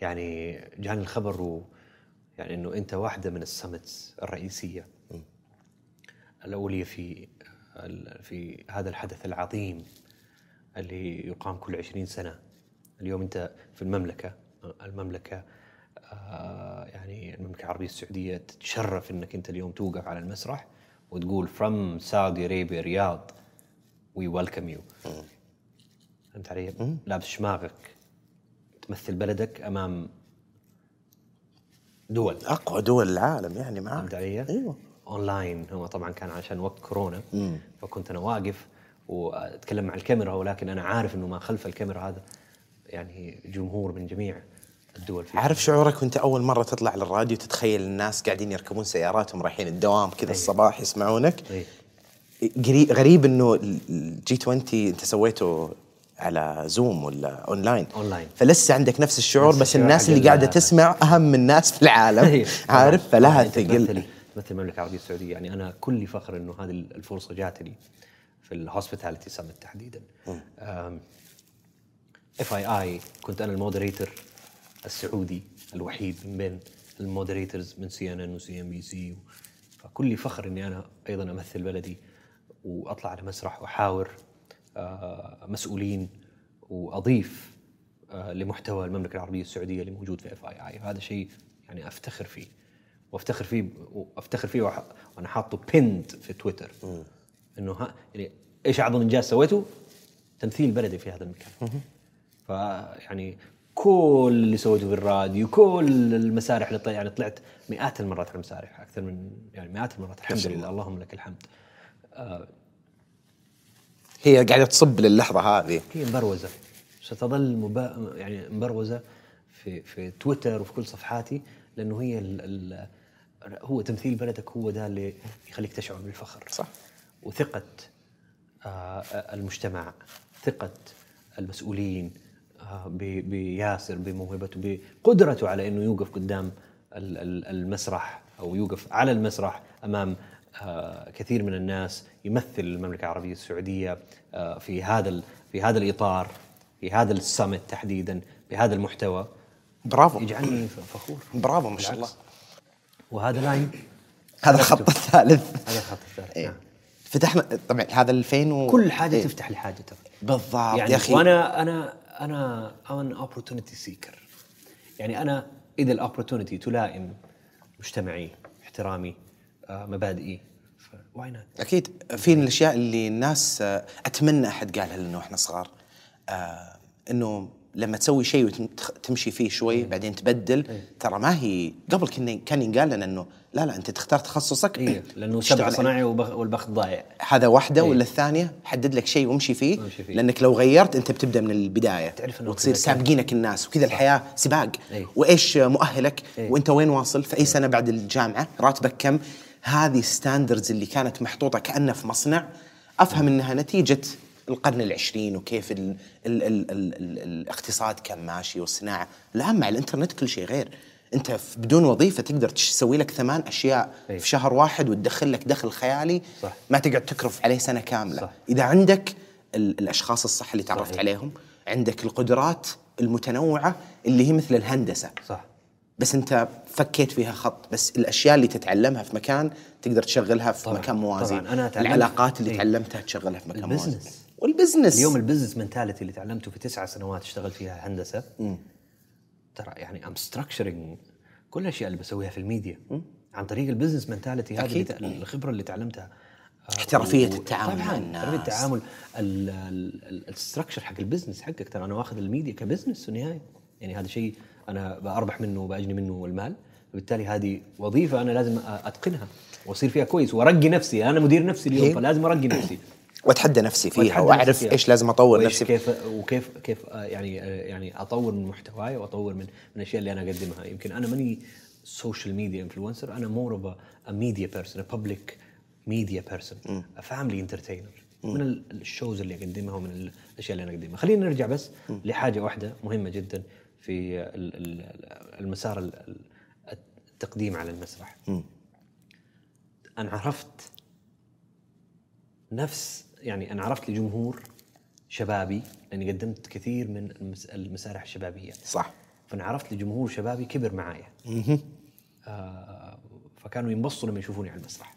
يعني جاني الخبر و يعني إنه أنت واحدة من السمتس الرئيسية. الأولية في في هذا الحدث العظيم اللي يقام كل 20 سنة. اليوم أنت في المملكة. المملكة آه يعني المملكة العربية السعودية تتشرف إنك أنت اليوم توقف على المسرح وتقول from Saudi Arabia Riyadh we welcome you فهمت علي؟ لابس شماغك. تمثل بلدك أمام دول. أقوى دول العالم يعني معاك. فهمت علي؟ أيوه. اونلاين هو طبعا كان عشان وقت كورونا. فكنت أنا واقف وأتكلم مع الكاميرا ولكن أنا عارف إنه ما خلف الكاميرا هذا. يعني جمهور من جميع الدول في عارف شعورك وأنت أول مرة تطلع للراديو تتخيل الناس قاعدين يركبون سياراتهم رايحين الدوام كذا الصباح يسمعونك. إيه. قري- غريب إنه ال G20 أنت سويته على زوم ولا online online. فلسه عندك نفس الشعور نفس بس الناس اللي ال- قاعدة تسمع أهم من الناس في العالم. إيه، *laughs* طبعاً. عارف فلها ثقل تمثل المملكة العربية السعودية. يعني أنا كلي فخر إنه هذه الفرصة جاتني في ال hospitality summit تحديدا. FII كنت أنا ال moderator. السعودي الوحيد من بين ال moderators من سي ان ان وسي ام بي سي فكلي فخر إني أنا أيضا أمثل بلدي وأطلع على مسرح وأحاور آه، مسؤولين وأضيف آه، لمحتوى المملكة العربية السعودية اللي موجود في FII هذا شيء يعني أفتخر فيه وأفتخر فيه وأفتخر فيه وأنا حاطه pinned في تويتر. إنه ها يعني إيش أعظم إنجاز سويته؟ تمثيل بلدي في هذا المكان. فيعني كل اللي سويته في الراديو كل المسارح اللي طلع يعني طلعت مئات المرات على المسارح أكثر من يعني مئات المرات الحمد لله اللهم لك الحمد هي قاعدة تصب للحظة هذه هي مبروزة ستظل مبا... يعني مبروزة في في تويتر وفي كل صفحاتي لأنه هي ال... ال... هو تمثيل بلدك هو ده اللي يخليك تشعر بالفخر صح. وثقة آه المجتمع ثقة المسؤولين آه. بياسر بموهبته بقدرته على إنه يوقف قدام ال- ال- المسرح أو يوقف على المسرح أمام آه، كثير من الناس يمثل المملكة العربية السعودية آه، في هذا في هذا الإطار في هذا السمت تحديدا بهذا المحتوى. برافو. يجعلني فخور. برافو ما شاء الله. وهذا لاين هذا الخط الثالث. هذا الخط الثالث إيه. نعم. فتحنا طبعا هذا 2000 و... كل حاجة إيه. تفتح لحاجه ترى. بالضبط يعني يا أخي. وأنا أنا أنا an opportunity seeker يعني أنا إذا ال opportunity تلائم مجتمعي احترامي آه، مبادئي why not أكيد في من الأشياء اللي الناس آه، أتمنى أحد قالها لنا وإحنا صغار. آه إنه لما تسوي شيء وتمشي فيه شوي بعدين تبدل ترى ما هي قبل كنا كان ينقال لنا إنه لا لا أنت تختار تخصصك. اي لأنه سبع صنايع والبخت ضايع. هذا واحدة إيه. ولا الثانية؟ حدد لك شيء وامشي فيه, فيه. لأنك لو غيرت أنت بتبدأ من البداية. تعرف إنه وتصير سابقينك الناس وكذا الحياة سباق. إيه. وإيش مؤهلك؟ إيه. وأنت وين واصل؟ في أي سنة بعد الجامعة؟ راتبك كم؟ هذه ال standards اللي كانت محطوطة كأنها في مصنع. أفهم إنها نتيجة القرن العشرين وكيف ال ال ال ال ال الاقتصاد كان ماشي والصناعة. الان مع الإنترنت كل شيء غير. انت بدون وظيفة تقدر تسوي لك ثمان أشياء إيه. في شهر واحد وتدخل لك دخل خيالي صح. ما تقعد تكرف عليه سنة كاملة صح. إذا عندك ال- الأشخاص الصح اللي تعرفت صحيح. عليهم عندك القدرات المتنوعة اللي هي مثل الهندسة صح بس انت فكيت فيها خط بس الأشياء اللي تتعلمها في مكان تقدر تشغلها في طبعاً. مكان موازي طبعاً. أنا العلاقات اللي إيه. تعلمتها تشغلها في مكان موازي البزنس. والبزنس اليوم البزنس mentality اللي تعلمته في تسعة سنوات اشتغلت فيها هندسة ترى يعني I'm structuring كل الأشياء اللي بسويها في الميديا عن طريق ال business mentality هذه أكيد. الخبرة اللي تعلمتها. احترافية و- التعامل مع طبعاً، الناس. احترافيه التعامل ال structure حق ال business حقك. ترى أنا واخذ ال media ك business في النهاية. يعني هذا شيء أنا بربح منه وبأجني منه المال. فبالتالي هذه وظيفة أنا لازم أتقنها وأصير فيها كويس وأرقي نفسي. أنا مدير نفسي اليوم. فلازم أرقي نفسي. واتحدى نفسي فيها وأعرف نفسي فيها. إيش لازم أطور وإيش نفسي. كيف وكيف كيف آه، يعني آه، يعني أطور من محتواي وأطور من من الأشياء اللي أنا أقدمها. يمكن أنا ماني social media influencer أنا more of a media person a public media person a family entertainer من ال- ال shows اللي أقدمها ومن ال- الأشياء اللي أنا أقدمها. خلينا نرجع بس لحاجة واحدة مهمة جدا في ال- ال- المسار ال- ال- التقديم على المسرح. أنا عرفت نفس يعني أنا عرفت لجمهور شبابي لأني قدمت كثير من المس- المسارح الشبابية. صح. فأنا عرفت لجمهور شبابي كبر معايا. آه فكانوا ينبسطوا لما يشوفوني على المسرح.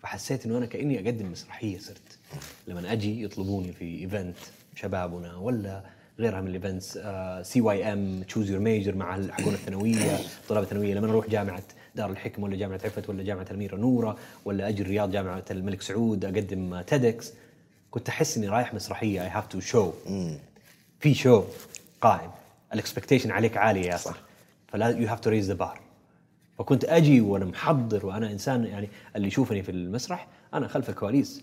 فحسيت إنه أنا كأني أقدم مسرحية صرت. لما أجي يطلبوني في event شبابنا ولا غيرها من ال events CYM choose your major مع حقون الثانوية طلاب الثانوية لما أروح جامعة دار الحكمه ولا جامعة عفت ولا جامعة الاميره نورة ولا أجي الرياض جامعة الملك سعود أقدم TEDx كنت أحس إني رايح مسرحية. I have to show في show قائم. ال expectation عليك عالية يا ياسر فلا you have to raise the bar فكنت أجي وأنا محضر وأنا إنسان يعني اللي يشوفني في المسرح أنا خلف الكواليس.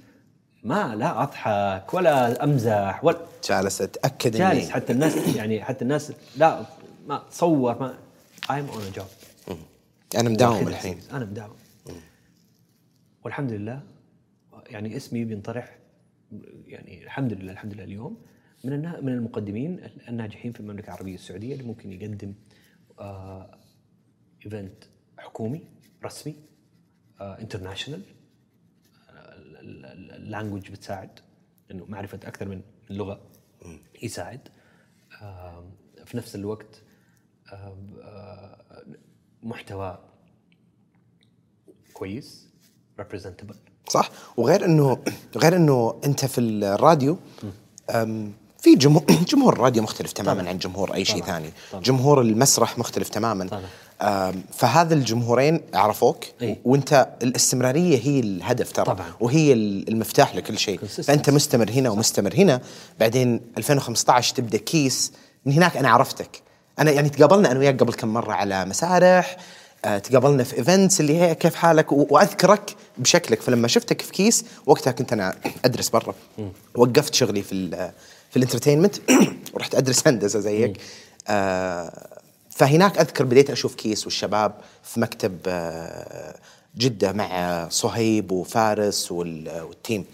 ما لا أضحك ولا أمزح ولا جالس أتأكد جالس. حتى الناس يعني حتى الناس لا ما تصور ما I'm on a job. أنا مداوم الحين. أنا مداوم. والحمد لله يعني اسمي بينطرح يعني الحمد لله الحمد لله اليوم. من من المقدمين الناجحين في المملكة العربية السعودية اللي ممكن يقدم آه event حكومي رسمي آه international ال language بتساعد انه معرفة أكثر من لغة يساعد. آه في نفس الوقت آه آه محتوى كويس representable صح وغير انه غير إنه أنت في الراديو في جمهور *clears throat* جمهور الراديو مختلف تماما طبعاً. عن جمهور أي شيء. ثاني طبعاً. جمهور المسرح مختلف تماما طبعاً. فهذا الجمهورين عرفوك إي. وأنت الاستمرارية هي الهدف ترى طبعاً. وهي المفتاح لكل شيء. فأنت مستمر هنا ومستمر هنا بعدين 2015 تبدأ كيس من هناك أنا عرفتك أنا يعني تقابلنا أنا وياك قبل كم مرة على مسارح آه، تقابلنا في events اللي هي كيف حالك؟ وأذكرك بشكلك. فلما شفتك في كيس وقتها كنت أنا أدرس برا. وقفت شغلي في في ال entertainment *clears throat* ورحت أدرس هندسة زيك. آه فهناك أذكر بديت أشوف كيس والشباب في مكتب آه جدة مع صهيب وفارس وال- وال team.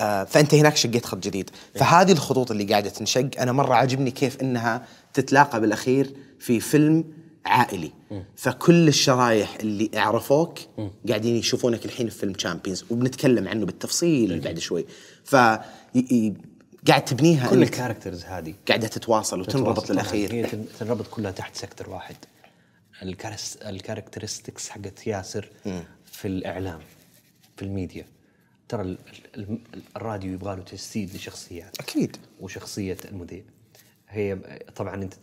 آه، فأنت هناك شقيت خط جديد. فهذه الخطوط اللي قاعدة تنشق أنا مرة عاجبني كيف إنها تتلاقى بالأخير في فيلم عائلي. فكل الشرايح اللي عرفوك قاعدين يشوفونك الحين في فيلم Champions وبنتكلم عنه بالتفصيل بعد شوي. ف قاعد تبنيها كل ال characters هذه قاعدة تتواصل وتنربط. للأخير. هي تن- تنربط كلها تحت sector واحد. ال characteristics حقت ياسر في الإعلام في الميديا. ترى ال- ال- ال- الراديو يبغى له تجسيد لشخصيات. أكيد. وشخصية المذيع. هي طبعا أنت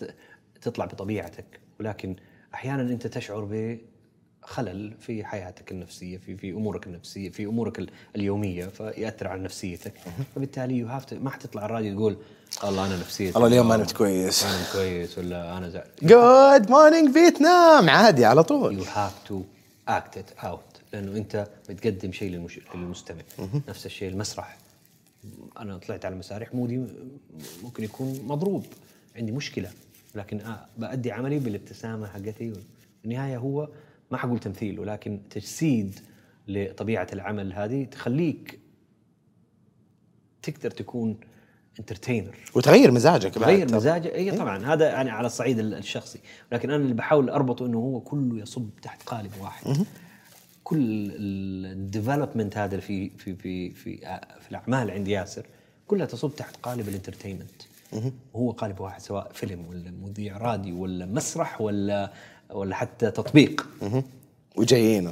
تطلع بطبيعتك ولكن أحيانا أنت تشعر بخلل في حياتك النفسية في في أمورك النفسية في أمورك ال- اليومية فيأثر على نفسيتك. فبالتالي you have ما حتطلع الراديو تقول الله أنا نفسيتي والله اليوم ما نمت كويس. نمت كويس ولا أنا زعل. good morning Vietnam عادي على طول. يو هاف تو اكت ات اوت لأنه أنت بتقدم شيء للمش... للمستمع. نفس الشيء المسرح. أنا طلعت على المسارح مودي ممكن يكون مضروب عندي مشكلة لكن آه بأدي عملي بالابتسامة حقتي. النهاية هو ما حقول تمثيل ولكن تجسيد لطبيعة العمل هذه تخليك تقدر تكون انترتينر وتغير مزاجك بعد. غير ترى. مزاجه اي طبعا هذا يعني على الصعيد ال- الشخصي. لكن أنا اللي بحاول أربطه إنه هو كله يصب تحت قالب واحد. كل ال development هذا في في في في في الأعمال عند ياسر كلها تصب تحت قالب ال entertainment وهو قالب واحد سواء فيلم ولا مذيع راديو ولا مسرح ولا ولا حتى تطبيق. مهم. وجايين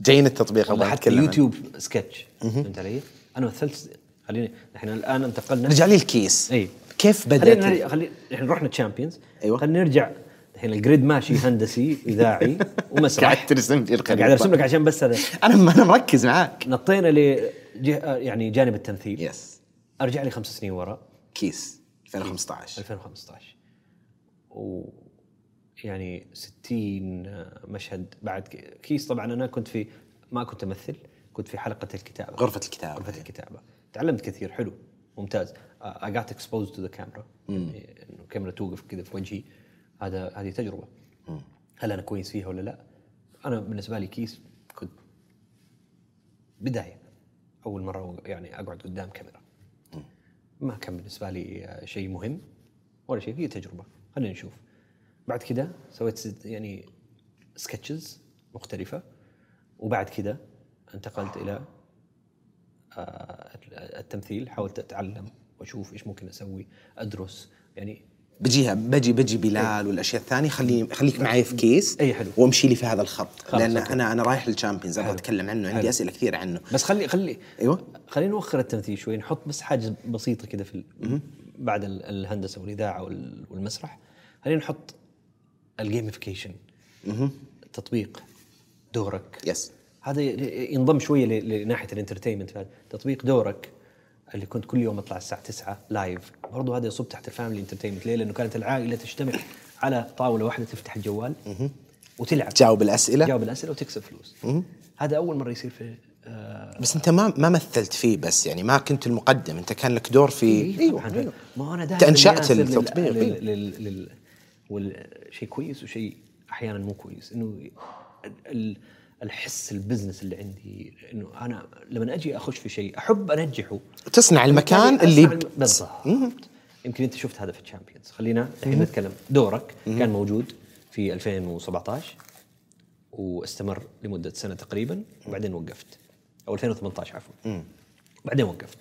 جايين التطبيق ولا حتى. يوتيوب سكتش فهمت علي؟ أنا مثلت خليني إحنا الآن انتقلنا. رجع لي الكيس. إي. كيف بدأت؟ خلينا إحنا رحنا Champions أيوة. خلينا نرجع الحين ال grade ماشي هندسي إذاعي ومسرح. قاعد ترسم لي الخريطة. قاعد أرسم لك عشان بس هذا أنا أنا مركز معاك. نطينا ل يعني جانب التمثيل. yes أرجع لي خمس سنين ورا. كيس. 2015 2015 و يعني 60 مشهد بعد كيس. طبعا أنا كنت في ما كنت أمثل كنت في حلقة الكتابة. غرفة الكتابة. غرفة الكتابة. تعلمت كثير حلو ممتاز. I got exposed to the camera. يعني إنه الكاميرا توقف كذا في وجهي. هذا هذه تجربة. هل أنا كويس فيها ولا لا؟ أنا بالنسبة لي كيس كنت بداية. أول مرة يعني أقعد قدام كاميرا. ما كان بالنسبة لي شيء مهم ولا شيء. هي تجربة. خلينا نشوف. بعد كده سويت يعني sketches مختلفة. وبعد كده انتقلت إلى آه، التمثيل. حاولت أتعلم وأشوف إيش ممكن أسوي أدرس. يعني بجيها بجي بجي بلال والأشياء الثانية خليني خليك معي في كيس أيوه حلو. وامشي لي في هذا الخط. لأن okay. أنا أنا رايح للشامبيونز أبغى. أتكلم عنه عندي حلو. أسئلة كثيره عنه. بس خلي خلي أيوه. خلينا نوخر التمثيل شوي نحط بس حاجة بسيطة كده في ال- بعد ال- الهندسة والإذاعة وال- والمسرح. خلينا نحط ال gamification التطبيق دورك. yes هذا ينضم شوية لناحية ال entertainment تطبيق دورك. اللي كنت كل يوم أطلع الساعة 9 live برضو هذا يصب تحت ال family entertainment ليه؟ لأنه كانت العائلة تجتمع على طاولة واحدة تفتح الجوال وتلعب. تجاوب الأسئلة. تجاوب الأسئلة وتكسب فلوس. هذا أول مرة يصير في آه بس أنت ما ما مثلت فيه بس يعني ما كنت المقدم. أنت كان لك دور في أيوه طبعا. ما أنا دائما أنت أنشأت التطبيق، لل... إيه. لل... لل... وال... شيء كويس وشيء أحيانا مو كويس. إنه ال... الحس ال business اللي عندي إنه أنا لما أجي أخش في شيء أحب أنجحه. تصنع المكان اللي الم- بالضبط. يمكن أنت شفت هذا في الشامبيونز. خلينا الحين نتكلم. دورك كان موجود في 2017 واستمر لمدة سنة تقريبا وبعدين وقفت. أو 2018 عفوا. بعدين وقفت.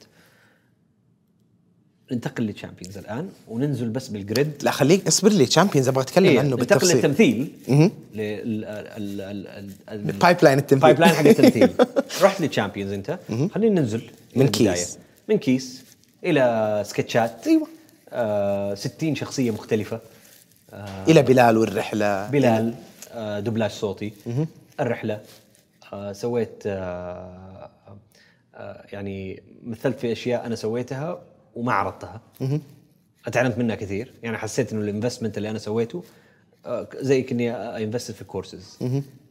ننتقل للشامبيونز الآن وننزل بس بالجريد لا خليك اصبر لي. تشامبيونز أبغى أتكلم إيه، عنه ننتقل بالتفصيل. للتمثيل. ال pipe ال pipeline التمثيل. line حق التمثيل. *laughs* رحت للشامبيونز أنت. خلينا ننزل من. كيس. من كيس إلى سكتشات أيوه. آه 60 شخصية مختلفة. آه إلى بلال والرحلة. بلال آه دوبلاج صوتي. الرحلة. آه سويت آه آه يعني مثلت في أشياء أنا سويتها. وما عرضتها. أتعلمت منها كثير. يعني حسيت إنه ال investment اللي أنا سويته آه زي كني invest في كورسز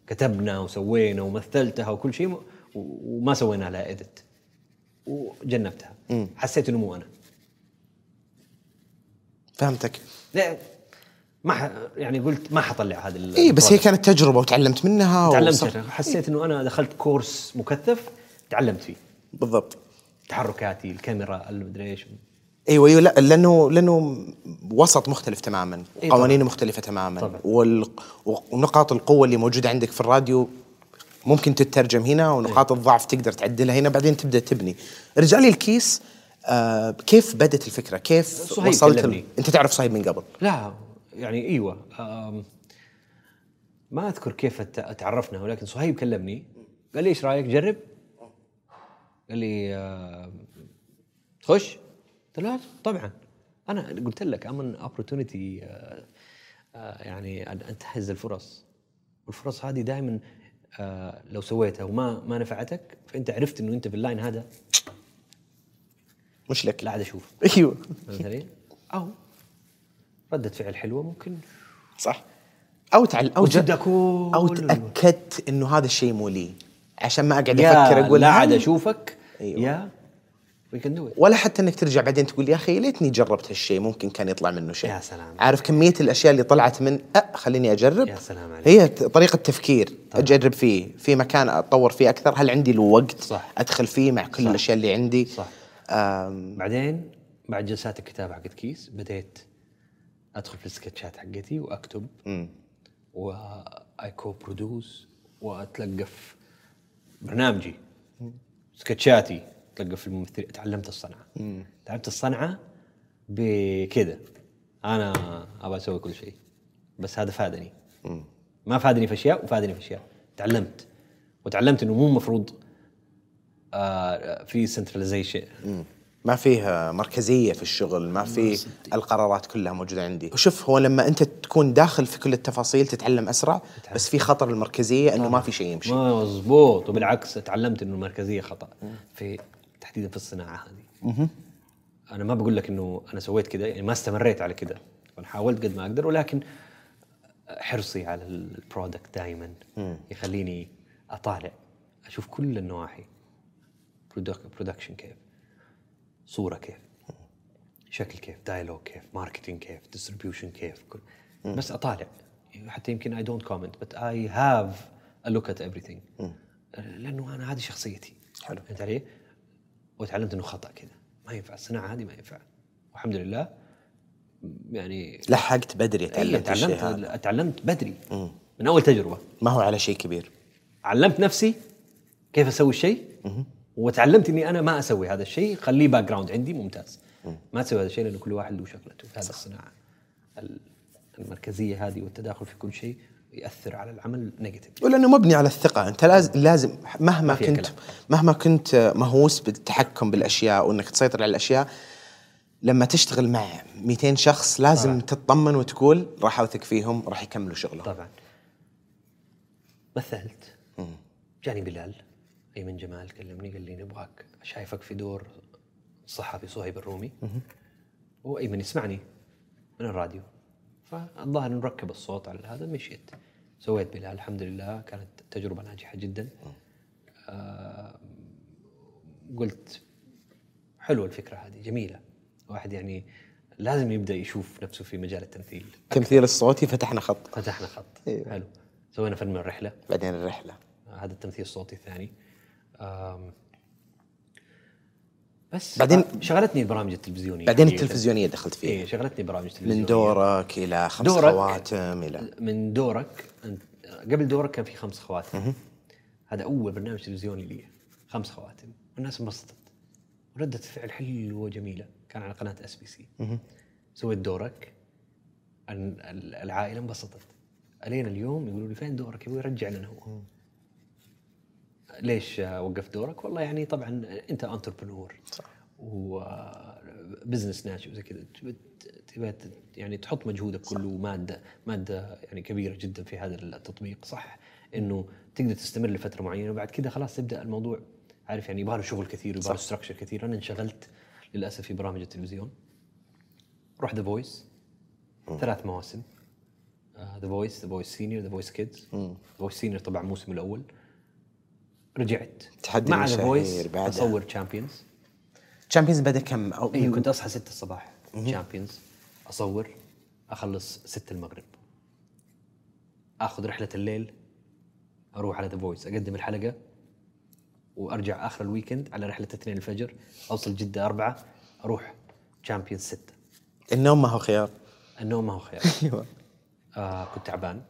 كتبنا وسوينا ومثلتها وكل شيء وما سوينا لها edit وجنبتها. حسيت إنه مو أنا. فهمتك. لا ما ح... يعني قلت ما حطلع هذا اي بس هي. كانت تجربة وتعلمت منها تعلمت. حسيت إنه أنا دخلت كورس مكثف تعلمت فيه. بالضبط. تحركاتي الكاميرا المدري إيش أيوه أيوه لا لأنه لأنه وسط مختلف تماما إيه قوانينه طبعاً. مختلفة تماما طبعاً. وال... ونقاط القوة اللي موجودة عندك في الراديو ممكن تترجم هنا ونقاط الضعف تقدر تعدلها هنا بعدين تبدأ تبني ارجع لي الكيس آه كيف بدت الفكرة كيف صهيب وصلت كلمني. أنت تعرف صهيب من قبل لا يعني إيوه ما أذكر كيف تعرفنا ولكن صهيب كلمني قال لي إيش رأيك جرب؟ قال لي آم، تخش؟ قلت له طبعا. أنا قلت لك I'm an opportunity يعني أن أنتهز الفرص. والفرص هذه دائما لو سويتها وما ما نفعتك فأنت عرفت إنه أنت في ال line هذا. مش لك. لا عاد أشوف. أيوه. فهمت علي؟ أو ردة فعل حلوة ممكن. صح. أو تعل أو أو تأكدت إنه هذا الشيء مو لي. عشان ما أقعد أفكر أقول لا عاد أشوفك. أيوة. يا ولا حتى إنك ترجع بعدين تقول يا أخي ليتني جربت هالشيء ممكن كان يطلع منه شيء. يا سلام. عارف كمية الأشياء اللي طلعت من أه خليني أجرب. يا سلام عليك. هي طريقة تفكير. أجرب فيه. في مكان أطور فيه أكثر. هل عندي الوقت صح. أدخل فيه مع كل صح. الأشياء اللي عندي؟ صح. بعدين بعد جلسات الكتابة حقت كيس بديت أدخل في السكتشات حقتي وأكتب. و I co-produce وأتلقف برنامجي. سكتشاتي. اتلقف الممثلين تعلمت الصنعة. تعلمت الصنعة بكذا. أنا أبغى أسوي كل شيء. بس هذا فادني. ما فادني في أشياء وفادني في أشياء. تعلمت. وتعلمت إنه مو المفروض آه في centralization ما فيه مركزية في الشغل ما في القرارات كلها موجودة عندي. وشوف هو لما أنت تكون داخل في كل التفاصيل تتعلم أسرع بس في خطر المركزية إنه ما في شيء يمشي. ما مظبوط وبالعكس تعلمت إنه المركزية خطأ في تحديدا في الصناعة هذه. أنا ما بقول لك إنه أنا سويت كذا يعني ما استمريت على كذا أنا حاولت قد ما أقدر ولكن حرصي على ال product دائما يخليني أطالع أشوف كل النواحي. production كيف؟ صورة كيف شكل كيف dialogue كيف marketing كيف distribution كيف كل بس أطالع. حتى يمكن I don't comment but I have a look at everything. لأنه أنا هذه شخصيتي. حلو. فهمت علي؟ وتعلمت إنه خطأ كذا ما ينفع الصناعه هذه ما ينفع. والحمد لله يعني لحقت بدري تعلمت تعلمت تعلمت بدري. من أول تجربة. ما هو على شيء كبير. علمت نفسي كيف أسوي الشيء. وتعلمت إني أنا ما أسوي هذا الشيء خليه background عندي ممتاز. ما تسوي هذا الشيء لأنه كل واحد له شغلته. في هذا الصناعة ال- المركزية هذه والتداخل في كل شيء ياثر على العمل negative ولأنه مبني على الثقة. أنت لازم لازم مهما كنت كلام. مهما كنت مهووس بالتحكم بالأشياء وإنك تسيطر على الأشياء لما تشتغل مع 200 شخص لازم طبعاً. تطمن وتقول راح أوثق فيهم راح يكملوا شغلهم. طبعا. مثلت. جاني بلال. ايمن جمال كلمني قال لي نبغاك شايفك في دور الصحفي صهيب الرومي. وايمن يسمعني من الراديو. فالظاهر نركب الصوت على هذا مشيت. سويت بلال الحمد لله كانت تجربة ناجحة جدا. آه قلت حلوة الفكرة هذه جميلة. واحد يعني لازم يبدأ يشوف نفسه في مجال التمثيل. التمثيل الصوتي فتحنا خط. فتحنا خط. أيوة. حلو. سوينا فيلم الرحلة. بعدين الرحلة. هذا التمثيل الصوتي الثاني. بس بعدين- آه، شغلتني البرامج التلفزيونية بعدين. التلفزيونية دخلت فيها. إيه شغلتني برامج تلفزيونية. من دورك إلى خمس دورك. خواتم إلى من دورك قبل دورك كان في خمس خواتم. هذا أول برنامج تلفزيوني لي. خمس خواتم. والناس انبسطت. ردة الفعل حلوة وجميلة. كان على قناة SBC سويت دورك. ال- ال- العائلة انبسطت. الين اليوم يقولوا لي فين دورك يبغى يرجع لنا هو. ليش وقفت دورك؟ والله يعني طبعا أنت entrepreneur صح. و business ناشئ وزي كذا. تبي تبي ت- يعني تحط مجهودك كله مادة مادة يعني كبيرة جدا في هذا التطبيق. صح إنه تقدر تستمر لفترة معينة وبعد كذا خلاص تبدأ الموضوع. عارف يعني يبغى له شغل كثير يبغى له structure كثير. أنا انشغلت للأسف في برامج التلفزيون. رحت The Voice ثلاث مواسم. The Voice The Voice Senior The Voice Kids The Voice Senior طبعا الموسم الأول. رجعت. تحدي مع The Voice. أصور تشامبيونز تشامبيونز بدا كم؟ أو اي كنت أصحى 6 الصباح. تشامبيونز أصور أخلص 6 المغرب. آخذ رحلة الليل أروح على The Voice أقدم الحلقة وأرجع آخر ال weekend على رحلة 2 الفجر أوصل جدة 4 أروح تشامبيونز 6 النوم ما هو خيار. النوم ما هو خيار. *laughs* أيوه. آه كنت تعبان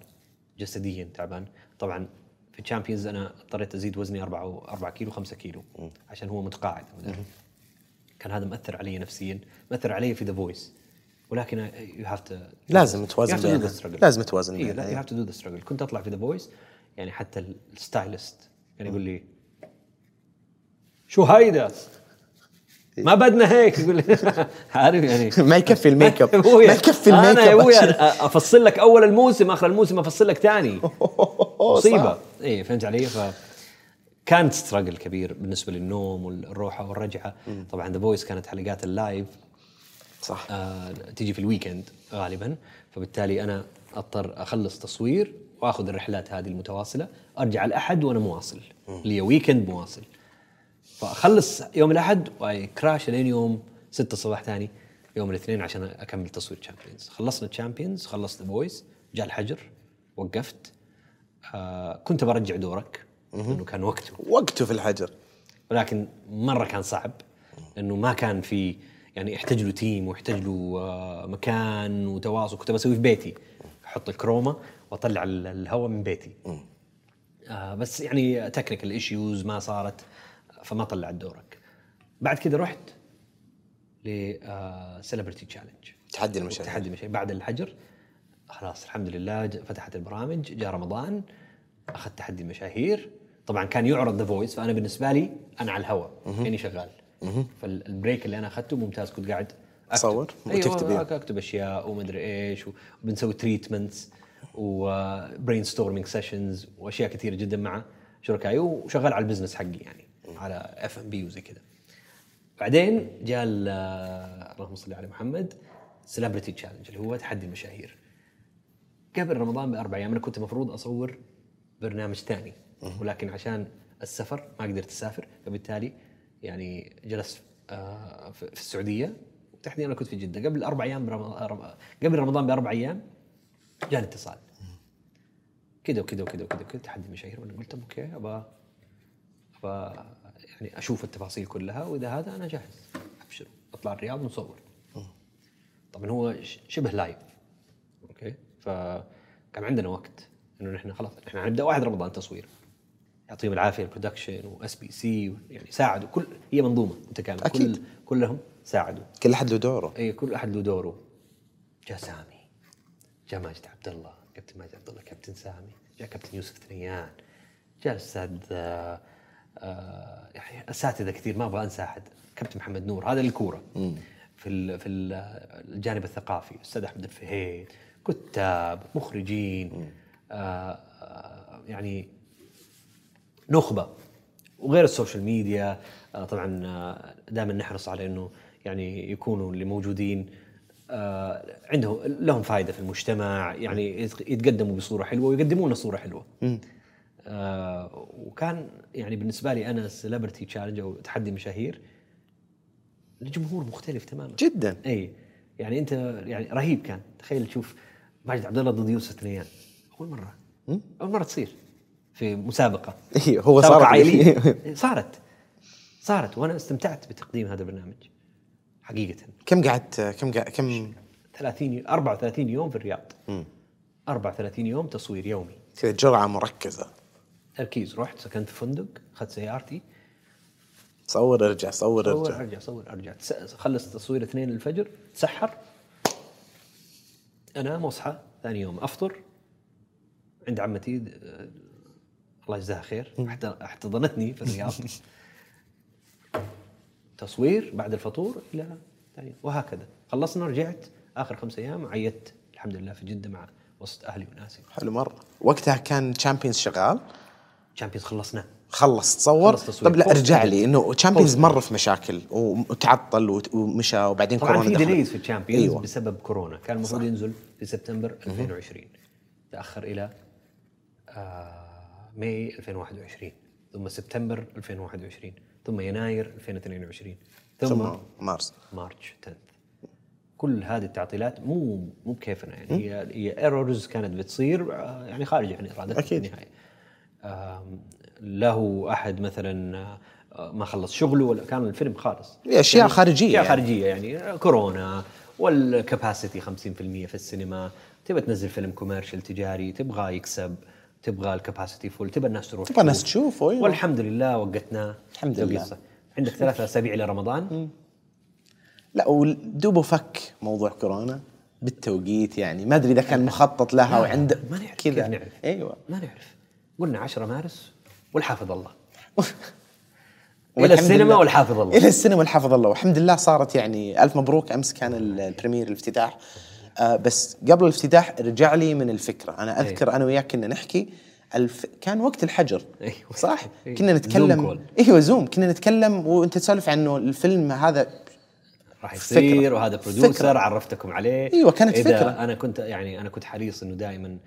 جسديا تعبان. طبعا في تشامبيونز أنا اضطريت أزيد وزني 4 4 كيلو 5 كيلو عشان هو متقاعد. كان هذا مأثر علي نفسيا مأثر علي في The Voice ولكن you have to لازم توازن. لازم توازن يو هاف تو دو ذا ستراجل كنت أطلع في The Voice يعني حتى ال stylist كان يقول لي شو هيدا؟ ما بدنا هيك. يقول *laughs* عارف *laughs* *laughs* يعني. ما يكفي الميك اب ما يكفي الميك أنا يا أبويا عشان- أفصل لك أول الموسم آخر الموسم أفصل لك ثاني مصيبة. اي فهمت علي؟ ف كانت struggle كبير بالنسبة للنوم والروحة والرجعة. طبعا The Voice كانت حلقات ال live. صح. آه تيجي في ال weekend غالبا. فبالتالي أنا أضطر أخلص تصوير وآخذ الرحلات هذه المتواصلة أرجع الأحد وأنا مواصل. لي weekend مواصل. فأخلص يوم الأحد و crash لين يوم 6 الصباح ثاني يوم الاثنين عشان أكمل تصوير تشامبيونز خلصنا تشامبيونز خلصت The Voice جاء الحجر وقفت. كنت برجع دورك لأنه كان وقته. وقته في الحجر. ولكن مرة كان صعب لأنه ما كان في يعني يحتاج له team ويحتاج له آه، مكان وتواصل. كنت بسويه في بيتي أحط ال chroma وأطلع ال- الهواء من بيتي. آه بس يعني technical issues ما صارت فما طلعت دورك. بعد كذا رحت ل Celebrity Challenge تحدي المشاهير تحدي المشاهير بعد الحجر خلاص الحمد لله فتحت البرامج جاء رمضان. أخذت تحدي المشاهير طبعا كان يعرض The Voice فأنا بالنسبة لي أنا على الهواء كاني شغال. فال break اللي أنا أخذته ممتاز كنت قاعد. تصور وتكتب يعني. أكتب أشياء ومدري إيش وبنسوي treatments و brainstorming sessions وأشياء كثيره جدا مع شركائي وشغال على ال business حقي يعني على FMB وزي كذا بعدين جاء ال- اللهم صل على محمد Celebrity Challenge اللي هو تحدي المشاهير. قبل رمضان بأربع أيام أنا كنت المفروض أصور برنامج ثاني. ولكن عشان السفر ما قدرت أسافر فبالتالي يعني جلست آه، في السعودية. وتحديدا أنا كنت في جدة. قبل أربع أيام قبل رمضان بأربع أيام جاني اتصال. كذا وكذا وكذا وكذا وكذا تحدي المشاهير وأنا قلت okay أبغى أبغى يعني أشوف التفاصيل كلها. وإذا هذا أنا جاهز. أبشر. أطلع الرياض ونصور. طبعا هو شبه live okay؟ فكان عندنا وقت. إنه نحن خلاص إحنا حنبدا واحد رمضان تصوير. يعطيهم العافية ال production و SBC يعني ساعدوا. كل هي منظومة متكاملة. أكيد. كل كلهم ساعدوا. كل أحد له دوره. اي كل أحد له دوره. جاء سامي. جاء ماجد عبد الله كابتن ماجد عبد الله كابتن سامي. جاء كابتن يوسف ثنيان. جاء الأستاذ آه، آه، يعني أساتذة كثير ما أبغى أنسى أحد. كابتن محمد نور هذا الكوره في في ال الجانب الثقافي. الاستاذ أحمد الفهيد كتاب مخرجين. آه، يعني نخبة وغير ال social media. آه، طبعا دائما نحرص على إنه يعني يكونوا اللي موجودين آه عنده لهم فائده في المجتمع يعني يتق- يتقدموا بصورة حلوة ويقدمون صورة حلوة. آه وكان يعني بالنسبة لي أنا Celebrity Challenge أو تحدي مشاهير الجمهور مختلف تماما. جدا. اي يعني أنت يعني رهيب كان. تخيل تشوف ماجد عبد الله ضد يوسف ثنيان أول مرة. أول مرة تصير في مسابقة. إيه، هو مسابقة صار عائلية. *laughs* صارت. صارت. وأنا استمتعت بتقديم هذا البرنامج. حقيقة. كم قعدت كم قعدت كم؟ 30 34 يوم في الرياض. 34 يوم تصوير يومي. كذا جرعة مركزة. تركيز. رحت سكنت في فندق أخذت سيارتي. صور ارجع صور صور ارجع. ارجع صور ارجع. خلص تصوير اثنين الفجر. تسحر أنام واصحى ثاني يوم أفطر. عند عمتي آه، الله يجزاها خير. احت- احتضنتني في الرياض. تصوير بعد الفطور إلى وهكذا. خلصنا رجعت. آخر خمس أيام عيدت الحمد لله في جدة مع وسط أهلي وناسي. حلو مرة. وقتها كان تشامبيونز شغال؟ تشامبيونز خلصنا. خلص تصور؟ خلص. طب لا ارجع. لي إنه تشامبيونز مر في مشاكل وتعطل وت- ومشى وبعدين طبعا كورونا في. delays في الشامبيونز أيوة. بسبب كورونا. كان المفروض ينزل في سبتمبر 2020 تأخر إلى ماي 2021 ثم سبتمبر 2021 ثم يناير 2022 ثم, ثم مارس. March 10 كل هذه التعطيلات مو مو بكيفنا يعني. هي هي errors كانت بتصير آه، يعني خارج عن إرادتنا أكيد. في النهايه له أحد مثلا آه، ما خلص شغله ولا كان الفيلم خالص. هي أشياء خارجية أشياء يعني. خارجية يعني. كورونا وال capacity 50% في السينما. تبغى تنزل فيلم commercial تجاري تبغى يكسب. تبغى ال capacity full تبغى الناس تروح تبغى الناس تشوف. أيوة. والحمد لله وقتناه الحمد لله. عندك ثلاثة أسابيع إلى رمضان؟ لا ودوبه فك موضوع كورونا بالتوقيت يعني. ما أدري إذا كان مخطط لها وعنده ما نعرف كذا. كيف نعرف؟ أيوه. ما نعرف. قلنا 10 مارس والحافظ الله. *laughs* والحمد السينما. والحافظ الله. إلى السينما والحافظ الله. والحمد لله صارت يعني ألف مبروك. أمس كان ال- ال premiere الافتتاح. آه بس قبل الافتتاح رجع لي من الفكرة أنا أذكر أنا وياك كنا نحكي الف... كان وقت الحجر أيوة. صح أيوة. كنا Zoom نتكلم call. إيوه Zoom كنا نتكلم وأنت تسولف عنه الفيلم هذا راح فكرة. يصير وهذا producer فكرة. عرفتكم عليه أيوة، كانت إذا فكرة. أنا كنت يعني أنا كنت حريص إنه دائما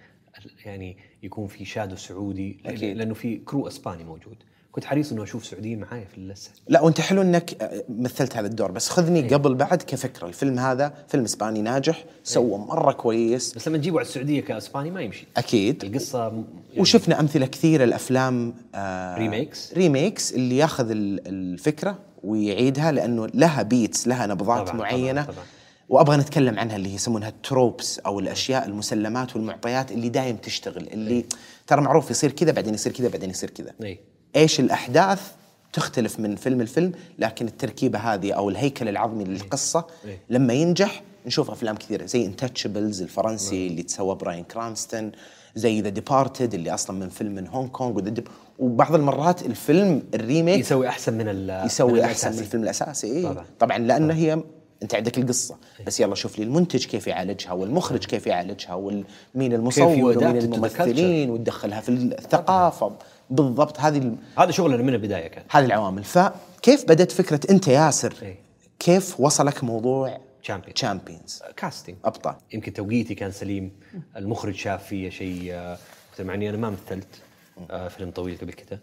يعني يكون في shadow سعودي أكيد. لأنه في crew إسباني موجود كنت حريص إنه أشوف سعوديين معايا في اللسه. لا وأنت حلو إنك آه، مثلت هذا الدور. بس خذني إيه. قبل بعد كفكرة. الفيلم هذا فيلم إسباني ناجح سوى مرة كويس. بس لما تجيبه على السعودية كإسباني ما يمشي. أكيد. القصة يعني وشفنا أمثلة كثيرة الافلام آه remakes؟ remakes اللي ياخذ ال- الفكرة ويعيدها لأنه لها beats لها نبضات طبعاً، معينة. طبعاً، طبعاً. وأبغى نتكلم عنها اللي يسمونها ال tropes أو الأشياء المسلمات والمعطيات اللي دايم تشتغل اللي ترى معروف يصير كذا بعدين يصير كذا بعدين يصير كذا. اي إيش الأحداث تختلف من فيلم لفيلم لكن التركيبة هذه أو الهيكل العظمي للقصة إيه. لما ينجح نشوف أفلام كثيرة زي Intouchables الفرنسي اللي تسوى براين كرانستون زي The Departed اللي أصلا من فيلم من هونغ كونغ وبعض المرات الفيلم ال remake يسوي أحسن من يسوي من أحسن من. الفيلم الأساسي إيه؟ طبعاً. طبعا طبعا لأن هي أنت عندك القصة بس يلا شوف لي المنتج كيف يعالجها والمخرج كيف يعالجها ومين المصور ومين الممثلين وتدخلها في الثقافة بالضبط. هذه ال- هذا شغلنا من البداية كان. هذه العوامل. فكيف بدت فكرة أنت ياسر؟ إيه. كيف وصلك موضوع Champions. Champions casting أبطال. يمكن توقيتي كان سليم. المخرج شاف فيا شيء آه، مثل مع اني أنا ما مثلت آه، فيلم طويل قبل كذا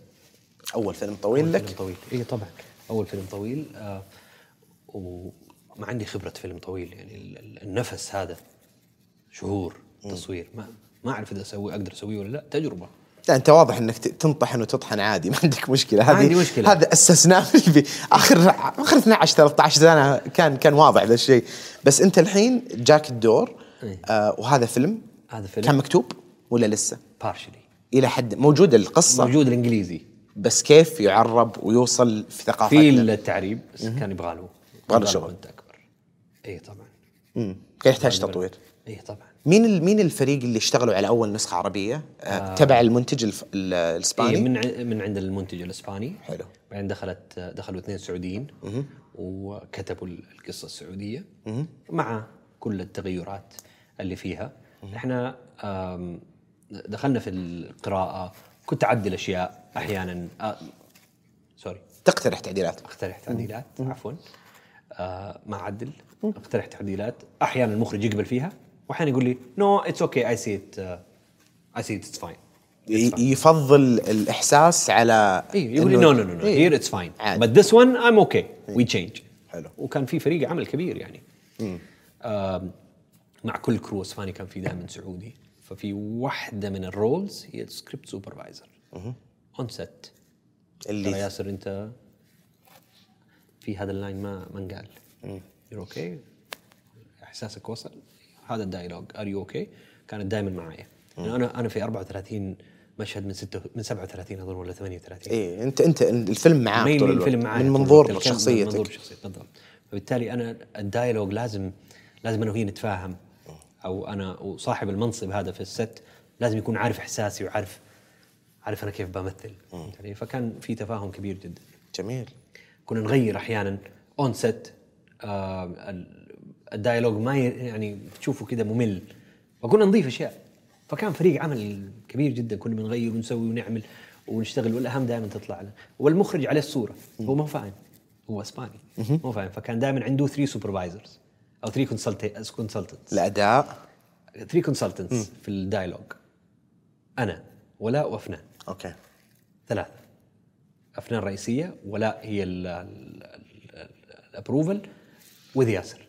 أول فيلم طويل فيلم لك؟ طويل. اي طبعا. أول فيلم طويل آه وما عندي خبرة فيلم طويل. يعني ال- ال- النفس هذا شهور تصوير. ما ما أعرف إذا أسوي أقدر أسويه ولا لا. تجربة. لا أنت واضح إنك تنطحن وتطحن عادي *laughs* ما عندك مشكلة. هذه عندي مشكلة. هذا أسسناه *laughs* في آخر آخر 12 13 سنة كان كان واضح ذا الشيء. بس أنت الحين جاك الدور. آه وهذا فيلم هذا فيلم. كان مكتوب ولا لسه؟ بارشلي إلى حد موجود القصة؟ موجود الإنجليزي. بس كيف يعرب ويوصل في ثقافتنا في التعريب بس كان يبغى له. يبغى له شغل. أكبر. إي طبعا. مم. كان يحتاج تطوير؟ إي طبعا. مين مين الفريق اللي اشتغلوا على أول نسخة عربية؟ آه تبع المنتج الف... ال- إيه الاسباني؟ من ع- من عند المنتج الإسباني. حلو. بعدين دخلت دخلوا اثنين سعوديين. وكتبوا ال- القصة السعودية. مع كل التغيرات اللي فيها. إحنا آم، دخلنا في القراءة. كنت أعدل أشياء أحيانا. آه، sorry. تقترح تعديلات. أقترح تعديلات عفوا. آه ما عدل أقترح تعديلات. أحيانا المخرج يقبل فيها. واحيانا يقول لي no it's okay I see it I see it's fine يفضل الإحساس على اي يقول لي no no no. Here it's fine. بس this one I'm okay we change حلو. وكان في فريق عمل كبير يعني. مع كل crew أسباني كان في دائما سعودي. ففي واحدة من ال roles هي script supervisor on set اللي- ياسر أنت في هذا ال line ما ما انقال. you're okay إحساسك وصل. هذا ال dialogue. Are you okay كانت دائما معايا يعني أنا أنا في 34 مشهد من ستة من 37 أظن ولا 38 إيه انت أنت الفيلم معاك طول الوقت. الفيلم معايا من منظور. الكم- من منظور شخصيتك شخصيتك بالضبط. فبالتالي أنا ال dialogue لازم لازم أنا وهي نتفاهم. أو أنا وصاحب المنصب هذا في ال set لازم يكون عارف إحساسي وعارف عارف أنا كيف بمثل. يعني فكان في تفاهم كبير جدا. جميل. كنا نغير أحيانا on set ال dialogue ما يعني تشوفه كذا ممل. فكنا نضيف أشياء. فكان فريق عمل كبير جدا. كنا بنغير ونسوي ونعمل ونشتغل والأهم دائما تطلع له. والمخرج عليه الصورة. هو ما فاهم. هو إسباني. ما هو فاهم. فكان دائما عنده 3 supervisors أو 3 consultants الأداء. 3 consultants في ال dialogue. أنا ولاء وأفنان. okay. ثلاثة. أفنان رئيسية ولا هي ال approval with ياسر.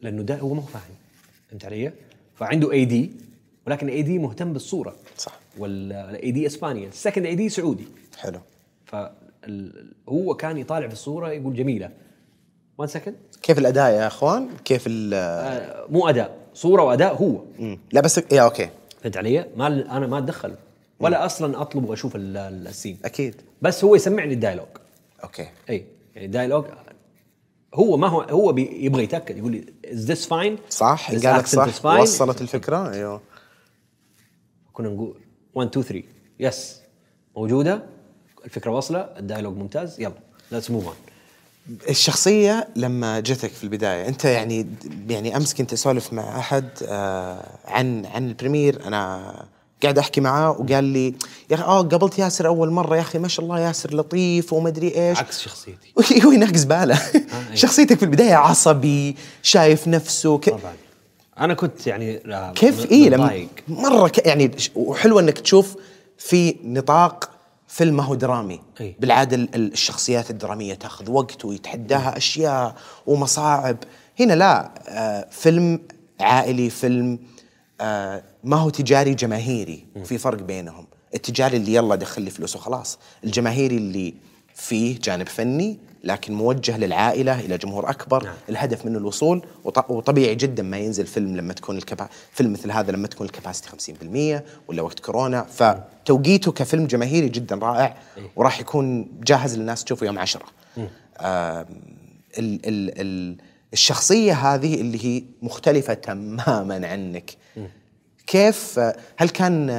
لأنه ده هو ما هو فاهم. فهمت علي؟ فعنده AD ولكن AD مهتم بالصورة. صح. وال AD اسبانيا ال second AD سعودي. حلو. فهو كان يطالع في الصورة يقول جميلة. one second كيف الأداء يا أخوان؟ كيف ال مو أداء صورة وأداء هو. مم. لا بس yeah okay. فهمت علي؟ ما أنا ما أتدخل. ولا أطلب وأشوف ال- ال- ال scene. أكيد. بس هو يسمعني ال dialogue. Okay. اي يعني dialogue هو ما هو هو يبغى يتأكد يقول لي is this fine صح قالك صح وصلت الفكرة أيوه. كنا نقول 1 2 3 yes موجودة الفكرة واصلة ال dialogue ممتاز يلا let's move on الشخصية لما جتك في البداية أنت يعني يعني أمس كنت أسولف مع أحد آه عن عن ال premiere أنا قاعد أحكي معاه وقال لي يا أخي آه قابلت ياسر أول مرة يا أخي ما شاء الله ياسر لطيف وما أدري إيش. عكس شخصيتي. *laughs* هو يناقز باله. *laughs* أيوة. شخصيتك في البداية عصبي شايف نفسه ك... طبعا أنا كنت يعني آه، كيف؟ إيه لما. مرة ك... يعني وحلو أنك تشوف في نطاق فيلم ما هو درامي. أي. بالعاده ال- ال- الشخصيات الدرامية تأخذ وقت ويتحداها أشياء ومصاعب. هنا لا آه فيلم عائلي فيلم آه ما هو تجاري جماهيري في فرق بينهم. التجاري اللي يلا دخل لي فلوس وخلاص الجماهيري اللي فيه جانب فني لكن موجه للعائلة إلى جمهور أكبر. نعم. الهدف منه الوصول وط- وطبيعي جدا ما ينزل فيلم لما تكون الكبا فيلم مثل هذا لما تكون الكباسيتي 50% ولا وقت كورونا. فتوقيته كفيلم جماهيري جدا رائع وراح يكون جاهز للناس تشوفه يوم عشرة. آم، ال ال ال الشخصية هذه اللي هي مختلفة تماما عنك. كيف هل كان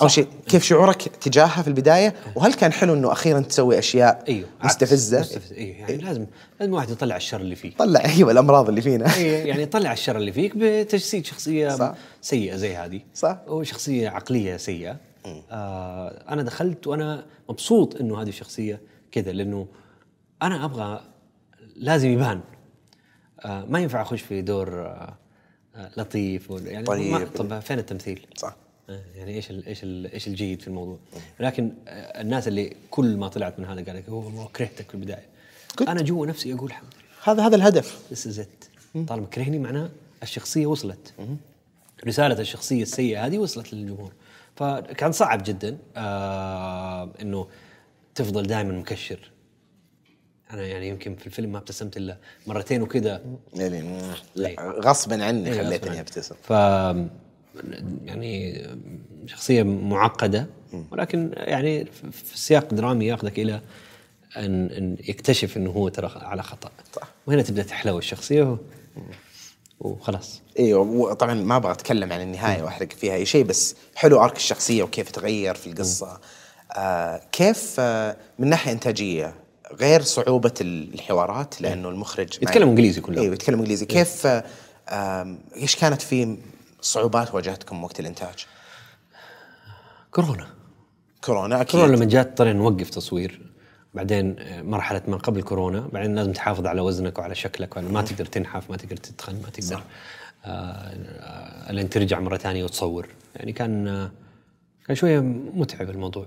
أول شيء كيف شعورك تجاهها في البداية؟ وهل كان حلو أنه أخيرا تسوي أشياء أيوه عكس. مستفزة. مستفز أيوه يعني لازم لازم الواحد يطلع الشر اللي فيه. طلع أيوه الأمراض اللي فينا. إيه، يعني طلع الشر اللي فيك بتجسيد شخصية صح. سيئة زي هذه. صح. وشخصية عقلية سيئة. آه أنا دخلت وأنا مبسوط إنه هذه الشخصية كذا لأنه أنا أبغى لازم يبان. آه ما ينفع أخش في دور آه لطيف يعني طيب. فين التمثيل؟ صح. آه، يعني إيش ال إيش ال إيش الجيد في الموضوع؟ لكن آه، الناس اللي كل ما طلعت من هذا قال لك "أوه، والله كرهتك في البداية. Good. أنا جوا نفسي أقول الحمد لله. هذا هذا الهدف. ذس طالما كرهني معناه الشخصية وصلت. رسالة الشخصية السيئة هذه وصلت للجمهور. فكان صعب جدا آه إنه تفضل دائما مكشر. أنا يعني يمكن في الفيلم ما ابتسمت إلا مرتين وكذا. يعني إيه. غصبا عني إيه، خليتني. أبتسم. ف يعني شخصية معقدة ولكن يعني في السياق الدرامي ياخذك إلى أن أن يكتشف إنه هو ترى على خطأ. صح. وهنا تبدأ تحلو الشخصية وخلاص. أيوه وطبعا ما أبغى أتكلم عن النهاية وأحرق فيها أي شيء بس حلو أرك الشخصية وكيف تغير في القصة. آه كيف آه من ناحية إنتاجية غير صعوبة الحوارات لأنه المخرج ما- يتكلم إنجليزي كلهم. أيوه يتكلم إنجليزي. كيف إيش كانت في صعوبات واجهتكم وقت الإنتاج؟ كورونا. كورونا أكيد. كورونا لما جات اضطرينا نوقف تصوير. بعدين آه، مرحلة ما قبل كورونا بعدين لازم تحافظ على وزنك وعلى شكلك وعلى ما تقدر تنحف ما تقدر تتخن ما تقدر آه، آه، لين ترجع مرة ثانية وتصور. يعني كان آه، كان شوية متعب الموضوع.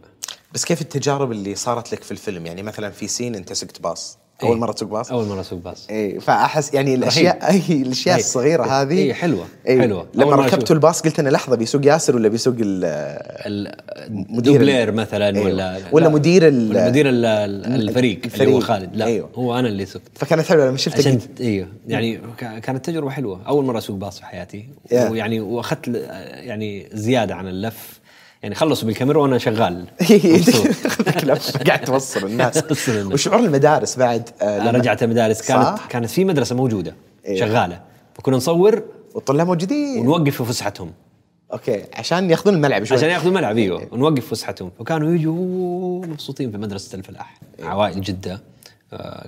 بس كيف التجارب اللي صارت لك في الفيلم يعني مثلا في scene أنت سقت باص أول إيه. مرة تسوق باص أول مرة أسوق باص اي فأحس يعني الاشياء *laughs* أي الأشياء رهيب. الصغيرة هذه إيه، حلوة، إيه. حلوة. لما أول مرة ركبتوا أشوف. الباص قلت أنا لحظة بيسوق ياسر ولا بيسوق ال مدير دوبلير مثلا أيوة. ولا ولا لا. مدير ال- مدير ال- ال- الفريق, اللي هو الفريق. خالد لا أيوة. هو أنا اللي سقت فكانت حلوة لما شفتك عشان أيوه يعني كانت تجربة حلوة أول مرة أسوق باص في حياتي Yeah. ويعني وأخذت يعني زيادة عن اللف يعني خلصوا بالكاميرا وأنا شغال. *laughs* *laughs* قاعد توصل الناس. *laughs* وشعور المدارس بعد؟ آه، لما- رجعت المدارس. كانت؟ كانت في مدرسة موجودة إيه. شغالة. فكنا نصور والطلاب موجودين. ونوقف في فسحتهم. أوكي. عشان يأخذون الملعب شوي. عشان ياخذوا الملعب إيوه. ونوقف فسحتهم. فكانوا يجوا مبسوطين في مدرسة الفلاح. عوائل جدة.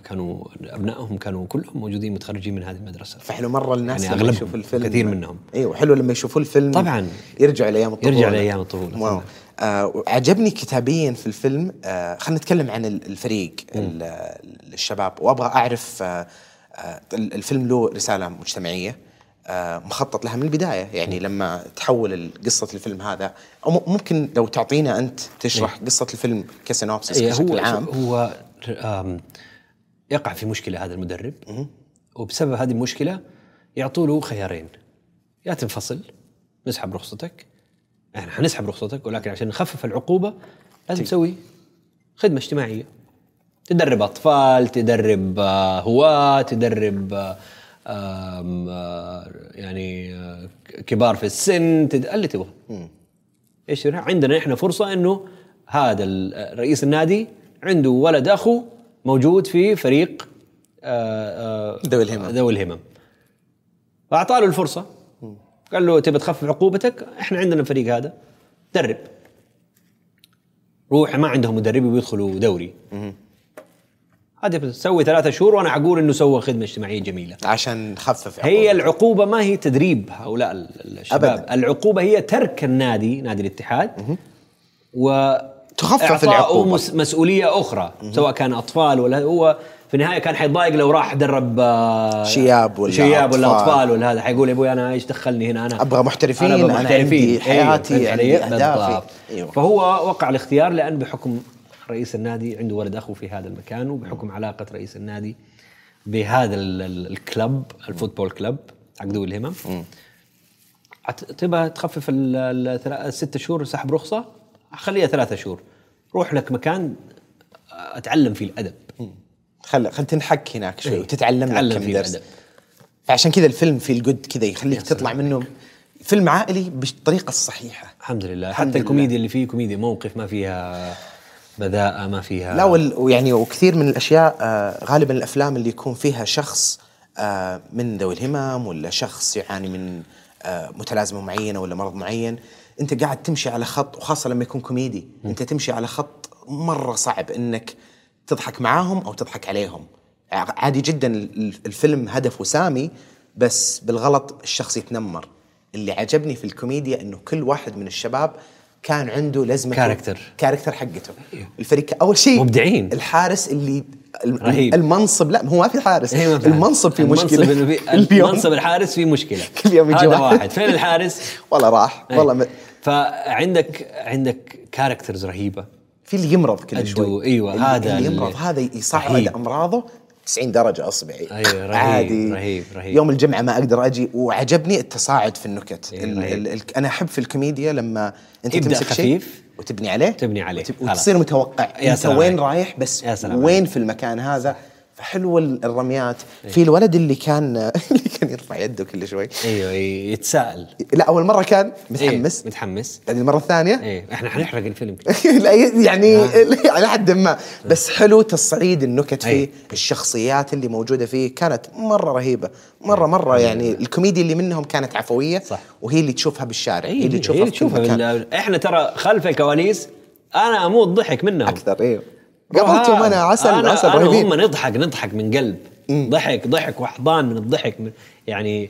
كانوا أبنائهم كانوا كلهم موجودين متخرجين من هذه المدرسة. فحلو مرة الناس يعني لما أغلبهم، يشوفوا الفيلم. كثير منهم. أيوه حلو لما يشوفوا الفيلم طبعاً. يرجعوا لأيام الطفولة. يرجع لأيام الطفولة، واو. آه عجبني كتابيا في الفيلم آه خلينا نتكلم عن ال- الفريق ال- الشباب. وأبغى أعرف آه آه ال- الفيلم له رسالة مجتمعية آه مخطط لها من البداية. يعني لما تحول قصة الفيلم هذا أو ممكن لو تعطينا أنت تشرح قصة الفيلم كسينوبسس إيه بشكل عام. هو يقع في مشكلة هذا المدرب. وبسبب هذه المشكلة يعطوا له خيارين. يا تنفصل نسحب رخصتك. إحنا حنسحب رخصتك ولكن عشان نخفف العقوبة لازم تسوي خدمة اجتماعية. تدرب أطفال تدرب آه، هواة تدرب آه، آه، يعني كبار في السن تد... اللي تبغى. إيش عندنا إحنا فرصة إنه هذا رئيس النادي عنده ولد أخو موجود في فريق آه، آه، ذوي الهمم. ذوي الهمم. فاعطى له الفرصة. قال له تبي تخفف عقوبتك؟ إحنا عندنا الفريق هذا. درب. روح ما عندهم مدرب ويدخلوا دوري. هذه تسوي ثلاثة شهور وأنا أقول إنه سوى خدمة اجتماعية جميلة. عشان نخفف هي العقوبة ما هي تدريب هؤلاء ال- الشباب. أبداً. العقوبة هي ترك النادي نادي الاتحاد. و تخفف إعطائه العقوبة. مس- مسؤولية أخرى سواء كان أطفال ولا هو في النهاية كان حيتضايق لو راح درب آه، شياب ولا شياب ولا أطفال. أطفال ولا هذا حيقول يا أبوي أنا إيش دخلني هنا أنا أبغى محترفين، أنا محترفين. عندي حياتي، فهمت علي؟ عندي أهدافي. بالضبط. أيوه. فهو وقع الاختيار لأن بحكم رئيس النادي عنده ولد أخو في هذا المكان وبحكم علاقة رئيس النادي بهذا ال- ال- الكلب الفوتبول كلب حق ذوي الهمم تبغى تخفف الست شهور سحب رخصة خليها ثلاثة شهور. روح لك مكان أتعلم فيه الأدب. خل خل تنحك هناك شوي إيه، وتتعلم لك تعلم كم فيه درس. الأدب. فعشان كذا الفيلم في الجود كذا يخليك تطلع منه فيلم عائلي بالطريقة الصحيحة. الحمد لله. الحمد حتى لله. الكوميديا اللي فيه كوميديا موقف ما فيها بذاءة ما فيها لا وال- ويعني وكثير من الأشياء آه غالبا الأفلام اللي يكون فيها شخص آه من ذوي الهمم ولا شخص يعاني من آه متلازمه معينه ولا مرض معين. انت قاعد تمشي على خط وخاصة لما يكون كوميدي انت تمشي على خط مرة صعب انك تضحك معاهم أو تضحك عليهم. عادي جدا ال- الفيلم هدفه سامي بس بالغلط الشخص يتنمر. اللي عجبني في الكوميديا انه كل واحد من الشباب كان عنده لازمه character. Character حقته. الفريق أول شيء مبدعين. الحارس اللي رهيب. المنصب لا هو ما في حارس إيه في المنصب في المنصب مشكلة إنه في- *laughs* اليوم المنصب الحارس فيه مشكلة *laughs* كل يوم يجي هذا واحد. فين الحارس؟ *laughs* والله راح إيه. والله م... فعندك عندك characters رهيبة في اللي يمرض كل شوي أيوة، اللي- هذا اللي ال- يمرض هذا يصعد. أمراضه 90 درجة أصبعي أيوة، رهيب، عادي رهيب، رهيب. يوم الجمعة ما أقدر أجي وعجبني التصاعد في النكت إيه، ال رهيب. ال ال أنا أحب في الكوميديا لما أنت تمسك شيء خفيف. وتبني عليه تبني عليه. وتصير متوقع يا أنت وين عليك. رايح بس يا سلام وين عليك. في المكان هذا فحلو ال- الرميات. في الولد اللي كان *laughs* اللي كان يرفع يده كل شوي. إيوه يتساءل. لا أول مرة كان متحمس. إيه متحمس. بعدين المرة الثانية؟ إيه إحنا حنحرق الفيلم. *laughs* لا يعني. *laughs* على حد ما. بس حلو تصعيد النكت أي. فيه الشخصيات اللي موجودة فيه كانت مرة رهيبة. مرة مرة يعني الكوميديا اللي منهم كانت عفوية صح. وهي اللي تشوفها بالشارع إيه هي اللي تشوفها هي كل تشوفها إحنا ترى خلف الكواليس أنا أموت ضحك منهم. أكثر أيوه قابلتهم أنا عسل أنا عسل أنا رهيبين. هم نضحك نضحك من قلب. ضحك ضحك واحضان من الضحك من يعني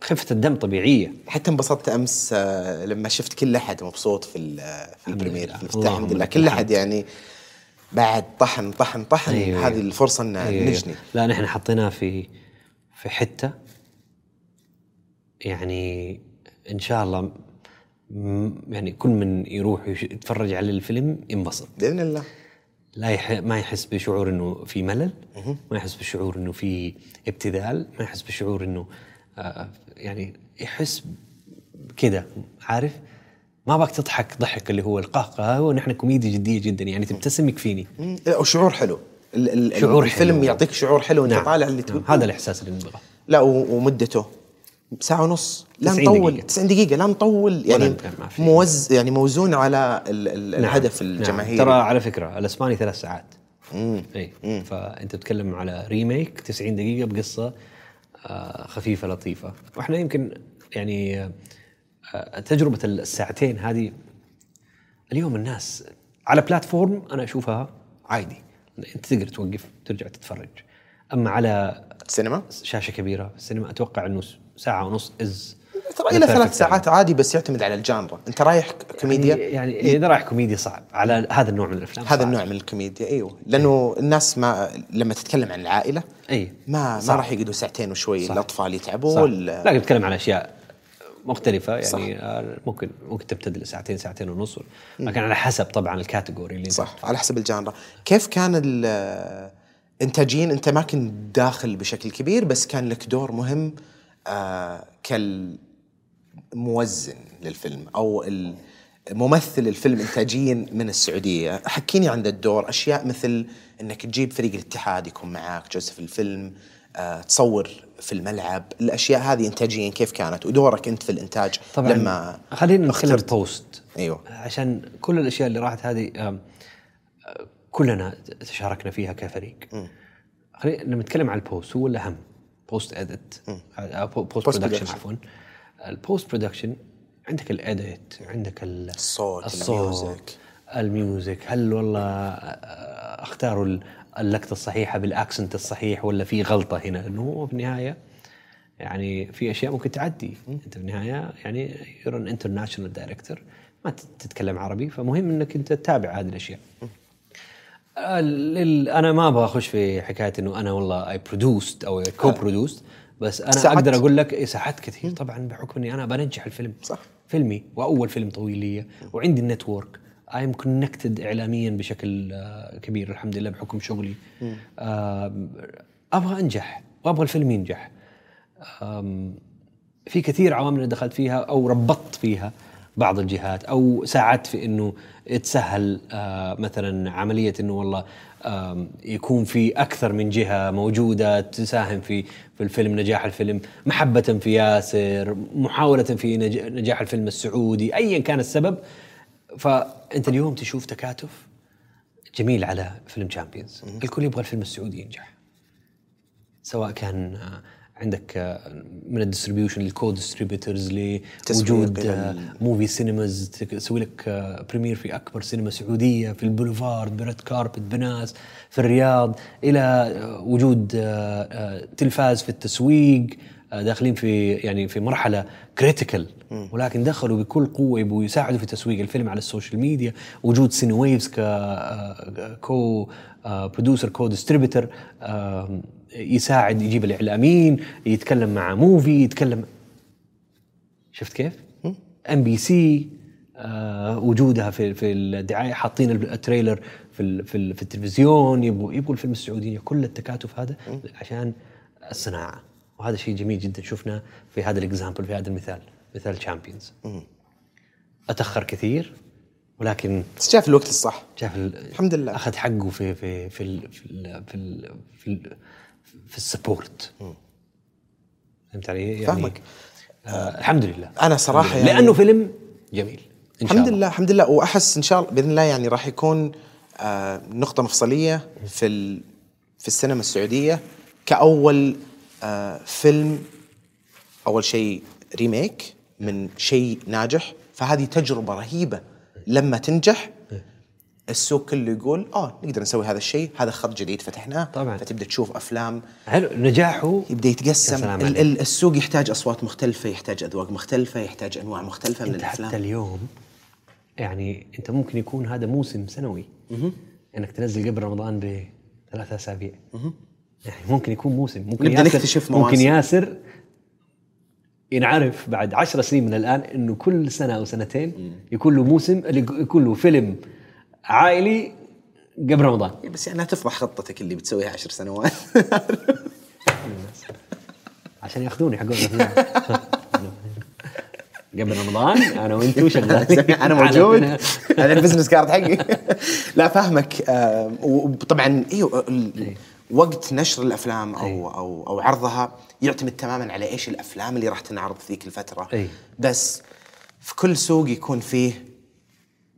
خفة الدم طبيعية. حتى انبسطت أمس آه، لما شفت كل أحد مبسوط في في البريمير. في الافتتاح الحمد لله. كل. أحد يعني بعد طحن طحن طحن. أيوة، هذه أيوة. الفرصة ان أيوة، نجني. لا نحن حطيناه في في حتة. يعني إن شاء الله يعني كل من يروح يتفرج على الفيلم ينبسط بإذن الله لا يح... ما يحس بشعور إنه في ملل ما يحس بشعور إنه في ابتذال ما يحس بشعور إنه آه يعني يحس كذا عارف ما باك تضحك ضحك اللي هو القهقه ونحن كوميديا جدية جدا يعني تبتسم يكفيني. وشعور حلو ال- ال- شعور الفيلم حلو. يعطيك شعور حلو انت نعم. طالع اللي نعم. تقول هذا الإحساس اللي نبغاه لا ومدته ساعة ونص لا 90 نطول دقيقة. 90 دقيقة لا نطول يعني. موز يعني موزون على ال ال نعم. الهدف نعم. الجماهيري ترى على فكرة الإسباني ثلاث ساعات مم. اي فأنت تتكلم على ريميك 90 دقيقة بقصة آه، خفيفة لطيفة وإحنا يمكن يعني آه، تجربة الساعتين هذه اليوم الناس على بلاتفورم أنا أشوفها عادي أنت تقدر توقف ترجع تتفرج أما على السينما شاشة كبيرة السينما أتوقع إنه ساعة ونص از ترى إلى ثلاث ساعات عادي بس يعتمد على ال genre. أنت رايح كوميديا؟ يعني إذا رايح كوميديا صعب. على هذا النوع من الأفلام هذا صعب. النوع من الكوميديا إيوه. لأنه الناس ما لما تتكلم عن العائلة اي ما ما صح. راح يقعدوا ساعتين وشوي صح. الأطفال ولا- لا نتكلم عن أشياء مختلفة. يعني صح. آه، ممكن ممكن تمتد لساعتين ساعتين ونص. لكن على حسب طبعا الكاتيجوري اللي صح. على حسب الجانرا. كيف كان ال- انتاجيا أنت ما كنت داخل بشكل كبير بس كان لك دور مهم آه كالموزن للفيلم أو ممثل الفيلم انتاجيا من السعودية. حكيني عن الدور. أشياء مثل إنك تجيب فريق الاتحاد يكون معاك جزء في الفيلم آه تصور في الملعب. الأشياء هذه انتاجيا كيف كانت؟ ودورك أنت في الإنتاج طبعا لما خلينا نتكلم post أيوه. عشان كل الأشياء اللي راحت هذه آه، كلنا تشاركنا فيها كفريق. خلينا لما نتكلم عن ال post هو الأهم. post edit post production. عفوا. ال post production عندك ال edit عندك ال- الصوت، الصوت ال music. ال music. هل والله آه، اختاروا ال- اللقطة الصحيحة بال accent الصحيح ولا في غلطة هنا؟ لأنه هو في النهاية يعني في أشياء ممكن تعدي. أنت في النهاية يعني you're an international director ما تت- تتكلم عربي فمهم إنك أنت تتابع هذه الأشياء. أنا ما أبغى أخش في حكاية إنه أنا والله I produced أو co-produced بس أنا ساعدت. أقدر أقول لك إيه، ساعدت كثير طبعا بحكم إني أنا بنجح الفيلم. صح. فيلمي وأول فيلم طويل لي. وعندي ال network. I am connected اعلاميا بشكل آه، كبير الحمد لله بحكم شغلي. آه، أبغى أنجح وأبغى الفيلم ينجح. في كثير عوامل أنا دخلت فيها أو ربطت فيها بعض الجهات أو ساعدت في إنه تسهل آه، مثلا عملية إنه والله يكون في أكثر من جهة موجودة تساهم في في الفيلم نجاح الفيلم. محبة في ياسر محاولة في نج- نجاح الفيلم السعودي ايا كان السبب. فأنت اليوم تشوف تكاتف جميل على فيلم تشامبيونز الكل يبغى الفيلم السعودي ينجح. سواء كان آه، عندك آه، من ال distribution لل co-distributors لوجود تسويق آه، موفي سينماز تسوي لك آه، premiere في أكبر سينما سعودية في البوليفارد ب red carpet بناس في الرياض إلى آه، وجود آه، آه، تلفاز في التسويق آه، داخلين في يعني في مرحلة critical ولكن دخلوا بكل قوة يبغوا يساعدوا في تسويق الفيلم على ال social media. وجود سيني ويفز ك آه، co-producer co-distributor يساعد يجيب الإعلاميين يتكلم مع موفي يتكلم شفت كيف؟ ام بي سي وجودها في في الدعاية حاطين ال trailer في في, في التلفزيون يبغوا يبغوا الفيلم السعودي. كل التكاتف هذا عشان الصناعة وهذا شيء جميل جدا شفنا في هذا ال example في هذا المثال مثال تشامبيونز أتأخر كثير ولكن بس جاء في الوقت الصح شاف ال- الحمد لله. أخذ حقه في في في ال في ال في ال في, ال في ال support فهمت علي؟ يعني فاهمك. آه الحمد لله صراحة الحمد لله. يعني- لأنه فيلم جميل إن شاء الحمد الله. لله الحمد لله وأحس إن شاء الله بإذن الله يعني راح يكون آه نقطة مفصلية في ال- في السينما السعودية كأول آه فيلم أول شيء ريميك من شيء ناجح فهذه تجربة رهيبة لما تنجح السوق كله يقول آه نقدر نسوي هذا الشيء هذا خط جديد فتحناه. طبعاً. فتبدأ تشوف أفلام. حلو نجاحه يبدأ يتقسم. ال-. ال- السوق يحتاج أصوات مختلفة يحتاج أذواق مختلفة يحتاج أنواع مختلفة من أنت حتى الأفلام. اليوم يعني أنت ممكن يكون هذا موسم سنوي. إنك تنزل قبل رمضان بثلاثة أسابيع. يعني ممكن يكون موسم. ممكن نبدأ نكتشف ممكن مواسم. ياسر ينعرف بعد عشر سنين من الآن إنه كل سنة أو سنتين يكون له موسم يكون له فيلم عائلي قبل رمضان. إيه، بس يعني لا تفضح خطتك اللي بتسويها عشر سنوات. عشان ياخذوني حقون قبل رمضان أنا وأنتم شغالين. *laughs* أنا موجود. أنا ال business card حقي. لا فاهمك. آه، وطبعا إيوه ال- وقت نشر الأفلام أو أو أو عرضها يعتمد تماما على إيش الأفلام اللي راح تنعرض في ذيك الفترة. بس في كل سوق يكون فيه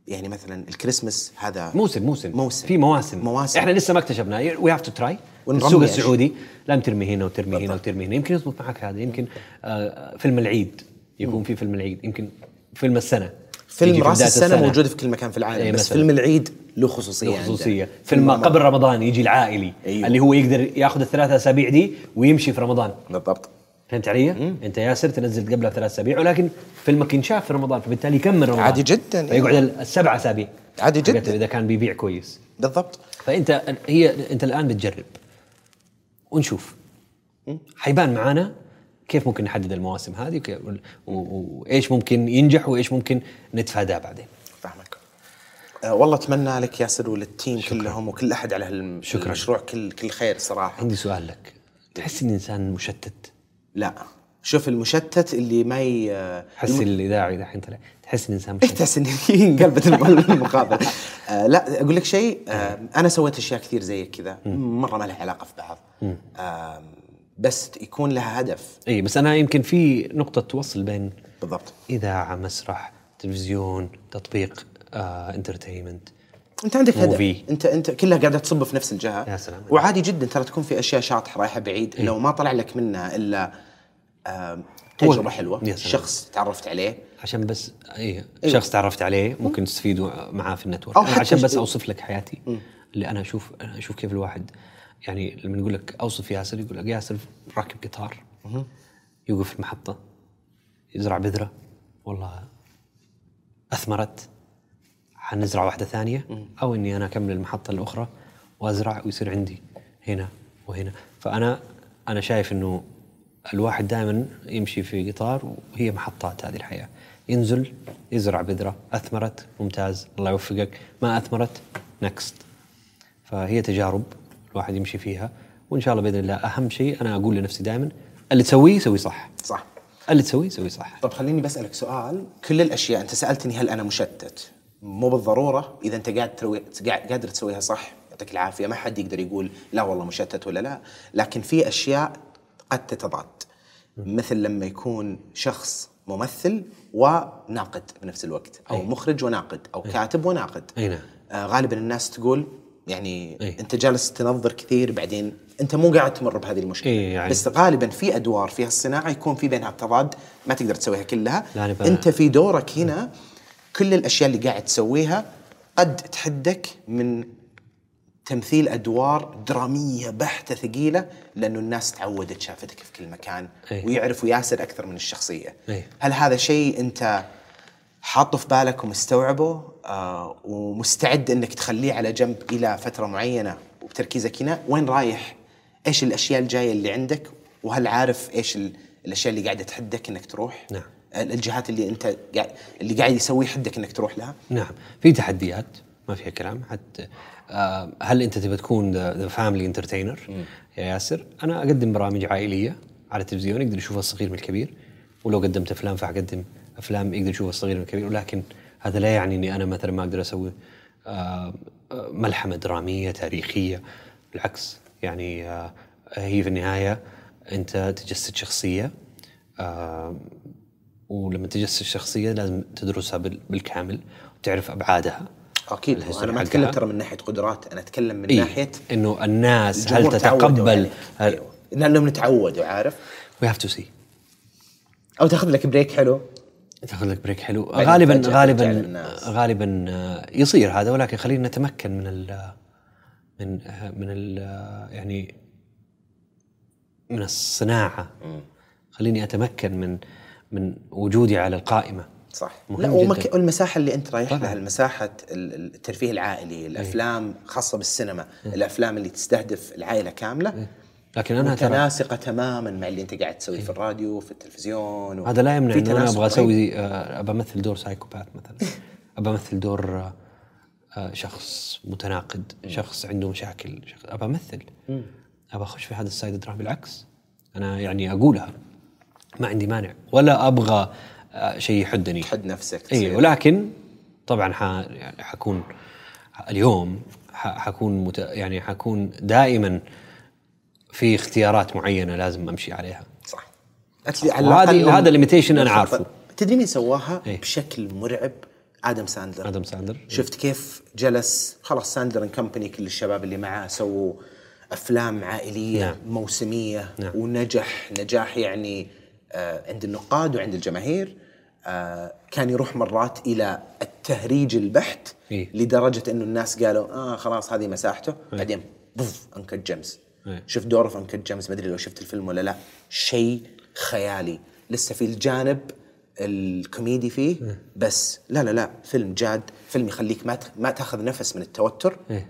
يعني مثلا الكريسماس هذا موسم موسم. موسم. في مواسم. مواسم. إحنا لسه ما اكتشفنا we have to try السوق. السعودي. لا ترمي هنا وترمي هنا. وترمي هنا. يمكن يضبط معك هذا. يمكن آه فيلم العيد. يكون في فيلم العيد. يمكن فيلم السنة. فيلم في راس بداية السنة موجود في كل مكان في العالم. إيه بس مثلاً. فيلم العيد له خصوصية له عنده. خصوصية. فيلم ما قبل رمضان يجي العائلي. أيوه. اللي هو يقدر ياخذ الثلاثة أسابيع دي ويمشي في رمضان. بالضبط. فهمت علي؟ أنت ياسر تنزل قبلها ثلاث أسابيع ولكن فيلمك ينشاف في رمضان فبالتالي يكمل رمضان؟ عادي جدا، فيقعد إيه. السبع أسابيع. عادي جدا. إذا كان بيبيع كويس. بالضبط. فأنت هي أنت الآن بتجرب. ونشوف. حيبان معانا كيف ممكن نحدد المواسم هذه وإيش ممكن ينجح وإيش ممكن نتفاداه بعدين. فاهمك. أه والله أتمنى لك ياسر وللتيم كلهم وكل أحد على هالم- شكراً. المشروع كل كل خير صراحة. عندي سؤال لك. تحس إني إنسان مشتت؟ لا. شوف المشتت اللي ما ي... تحس الاذاعي دحين طلع تحس انسان إيه مشتت. تحس اني انقلبت *laughs* الم- المقابله آه لا أقول لك شيء آه أنا سويت أشياء كثير زي كذا. مرة ما لها علاقة في بعض. آه بس يكون لها هدف. اي بس أنا يمكن في نقطة وصل بين بالضبط. إذاعة مسرح تلفزيون تطبيق آه، entertainment أنت عندك هدف. موفي. أنت أنت كلها قاعدة تصب في نفس الجهة. يا سلام. وعادي جدا ترى تكون في أشياء شاطحة رايحة بعيد. لو ما طلع لك منها إلا آه تجربة حلوة. يا سلام. شخص تعرفت عليه. عشان بس اي شخص تعرفت عليه ممكن تستفيدوا معاه في ال network. عشان بس أوصف لك حياتي. اللي أنا أشوف أنا أشوف كيف الواحد يعني لما يقول لك أوصف ياسر يقول لك ياسر راكب قطار يوقف في المحطة يزرع بذرة. والله أثمرت. حنزرع واحدة ثانية. أو إني أنا أكمل المحطة الأخرى وأزرع ويصير عندي هنا وهنا. فأنا أنا شايف إنه الواحد دائما يمشي في قطار وهي محطات هذه الحياة. ينزل يزرع بذرة. أثمرت؟ ممتاز. الله يوفقك. ما أثمرت؟ next فهي تجارب الواحد يمشي فيها. وإن شاء الله بإذن الله أهم شيء أنا أقول لنفسي دائما اللي تسويه سوي صح. صح. اللي تسويه سوي صح. طب خليني بسألك سؤال. كل الأشياء أنت سألتني هل أنا مشتت؟ مو بالضرورة. إذا أنت قاعد تروي قادر تسويها صح يعطيك العافية. ما حد يقدر يقول لا والله مشتت ولا لا. لكن في أشياء قد تتضاد مثل لما يكون شخص ممثل وناقد بنفس الوقت أو أي. مخرج وناقد أو كاتب وناقد أي نعم. آه غالبا الناس تقول يعني أي. أنت جالس تنظر كثير بعدين أنت مو قاعد تمر بهذه المشكلة إيه يعني. بس غالبا في أدوار في هالصناعة يكون في بينها تضاد ما تقدر تسويها كلها أنت في دورك هنا كل الأشياء اللي قاعد تسويها قد تحدك من تمثيل أدوار درامية بحتة ثقيلة لأنه الناس تعودت شافتك في كل مكان أي. ويعرفوا ياسر أكثر من الشخصية. أي. هل هذا شيء أنت حاطه في بالك ومستوعبه آه ومستعد أنك تخليه على جنب إلى فترة معينة وبتركيزك هنا؟ وين رايح؟ إيش الأشياء الجاية اللي عندك؟ وهل عارف إيش ال- الأشياء اللي قاعدة تحدك إنك تروح؟ نعم. الجهات اللي أنت اللي قاعد يسوي حدك إنك تروح لها؟ نعم. في تحديات. ما فيها كلام. حتى آه، هل أنت تبي تكون the family entertainer يا ياسر؟ أنا أقدم برامج عائلية على التلفزيون يقدر يشوفها الصغير من الكبير ولو قدمت أفلام فأقدم أفلام يقدر يشوفها الصغير من الكبير ولكن هذا لا يعني إني أنا مثلا ما أقدر أسوي آه، آه، ملحمة درامية تاريخية. بالعكس يعني آه، هي في النهاية أنت تجسد شخصية آه، ولما تجسد الشخصيه لازم تدرسها بال- بالكامل وتعرف أبعادها. أكيد أنا ما. أتكلم ترى من ناحية قدرات أنا أتكلم من إيه؟ ناحية إنه الناس هل تتقبل عليك. هل أيوة. لأنهم تعودوا عارف we have to see أو تأخذ لك break حلو تأخذ لك break حلو غالبا غالبا. غالبا آه، يصير هذا ولكن خلينا نتمكن من ال من من ال يعني من الصناعة خليني أتمكن من من وجودي على القائمة صح. لا. ومك... والمساحة اللي أنت رايح طبعاً. لها المساحة ال- الترفيه العائلي الأفلام خاصة بالسينما الأفلام اللي تستهدف العائلة كاملة لكن أنا ترى متناسقة تماما مع اللي أنت قاعد تسويه في الراديو في التلفزيون و... هذا لا يمنع إنه أنا أبغى. أسوي آه، ابى أمثل دور سايكوباث مثلا. *laughs* ابى أمثل دور آه، آه، شخص متناقض شخص عنده مشاكل شخص ابى أمثل. ابى أخش في هذا ال side الدراما. بالعكس أنا يعني أقولها ما عندي مانع. ولا أبغى شيء يحدني تحد نفسك اي. ولكن طبعا ح يعني حكون اليوم ح- حكون مت يعني حكون دائما في اختيارات معينة لازم أمشي عليها صح على وهذا limitation أنا الخطة- عارفه. تدري مين سواها إيه. بشكل مرعب آدم ساندلر آدم ساندلر شفت كيف جلس خلاص ساندلر and company كل الشباب اللي معاه سووا أفلام عائلية نعم. موسمية نعم. ونجح نجاح يعني آه عند النقاد وعند الجماهير آه كان يروح مرات إلى التهريج البحت إيه. لدرجة إنه الناس قالوا آه خلاص هذه مساحته. بعدين بوف Uncut Gems إيه. شفت دوره في Uncut Gems ما أدري لو شفت الفيلم ولا لا. شيء خيالي. لسه في الجانب الكوميدي فيه بس لا لا لا فيلم جاد. فيلم يخليك ما ما تاخذ نفس من التوتر. إيه.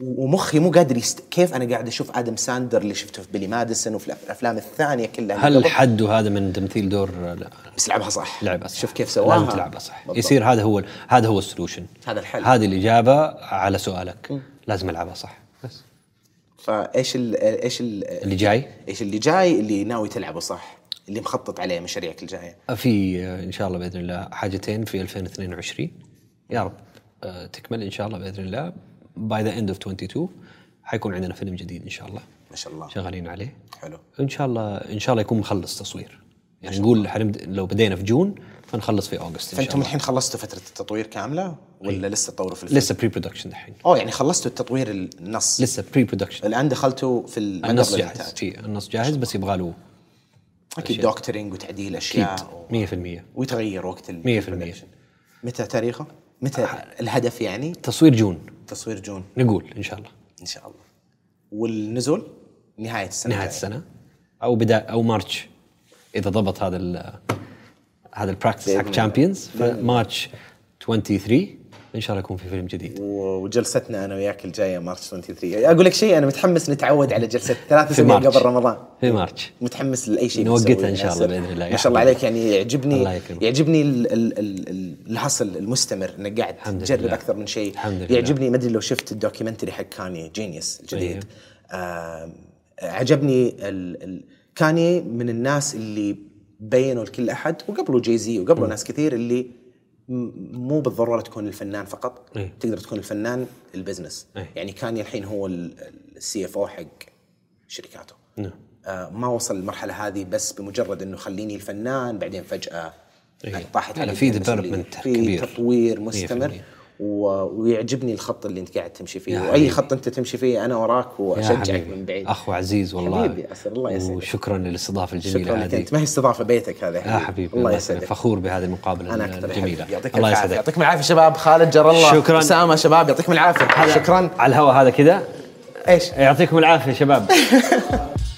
ومخي مو قادر يست... كيف أنا قاعد أشوف آدم ساندلر اللي شفته في بيلي ماديسون وفي الأفلام الثانية كلها هل. حد هذا من تمثيل دور؟ لا. بس لعبها صح. لعبها صح. شوف كيف سواها لازم تلعبها صح. بالضبط. يصير هذا هو هذا هو ال solution. هذا الحل. هذه الإجابة على سؤالك. لازم ألعبها صح. بس. فإيش ال... إيش ال... اللي جاي؟ إيش اللي جاي اللي ناوي تلعبه صح؟ اللي مخطط عليه مشاريعك الجاية. في إن شاء الله بإذن الله حاجتين في 2022 يا رب آه، تكمل إن شاء الله بإذن الله. by the end of 22 حيكون عندنا فيلم جديد إن شاء الله. ما شاء الله. شغالين عليه. حلو. إن شاء الله إن شاء الله يكون مخلص تصوير. يعني نقول لو بدينا في June فنخلص في August إن شاء فأنتم الحين خلصتوا فترة التطوير كاملة ولا لسه تطوروا في الفيلم؟ لسه pre-production الحين أوه يعني خلصتوا التطوير النص. لسه pre-production الآن دخلتوا في النص جاهز. في النص جاهز بس يبغى له أكيد doctoring وتعديل أكيد. أشياء 100% ويتغير وقت ال 100%. متى تاريخه؟ متى الهدف يعني؟ تصوير June. تصوير June. نقول إن شاء الله. إن شاء الله. والنزول نهاية السنة نهاية. السنة. أو بدايه أو March إذا ضبط هذا ال هذا ال practice حق. Champions ف March 23 إن شاء الله يكون في فيلم جديد وجلستنا أنا وياك الجاية مارس 23 أقول لك شيء أنا متحمس نتعود على جلسة *laughs* ثلاث March. قبل رمضان في March متحمس لأي شيء نوقتها إن شاء الله. بإذن الله. ما شاء الله. عليك يعني يعجبني الله يكرمك. يعجبني ال ال ال ال الـ hustle المستمر إنك قاعد تجرب. أكثر من شيء الحمد لله. يعجبني ما أدري لو شفت ال documentary حق كاني jeen-yuhs الجديد أيوه. آه عجبني كاني من الناس اللي بينوا لكل أحد وقبله جاي زي وقبله ناس كثير اللي مو بالضرورة تكون الفنان فقط إيه. تقدر تكون الفنان ال business إيه. يعني كاني الحين هو ال CFO حق شركاته نعم آه، ما وصل للمرحله هذه بس بمجرد إنه خليني الفنان بعدين فجأة إيه. طاحت علي في المسؤولية. development في كبير. تطوير مستمر 100%. ويعجبني الخط اللي انت قاعد تمشي فيه. وأي حبيبي. خط انت تمشي فيه أنا وراك وأشجعك. من بعيد. اخ وعزيز والله. حبيبي، أسأل الله يسعدك. وشكرا للاستضافة الجميلة شكرا لك أنت. ما هي استضافة بيتك هذا يا حبيبي. الله يسعدك. فخور بهذه المقابلة أنا أكثر الجميلة. يعطيك الله يسعدك. يعطيكم العافية شباب. خالد جر الله. شكراً. أسامة شباب يعطيكم العافية. شكرا. على الهواء هذا كذا؟ إيش؟ يعطيكم العافية شباب. *laughs*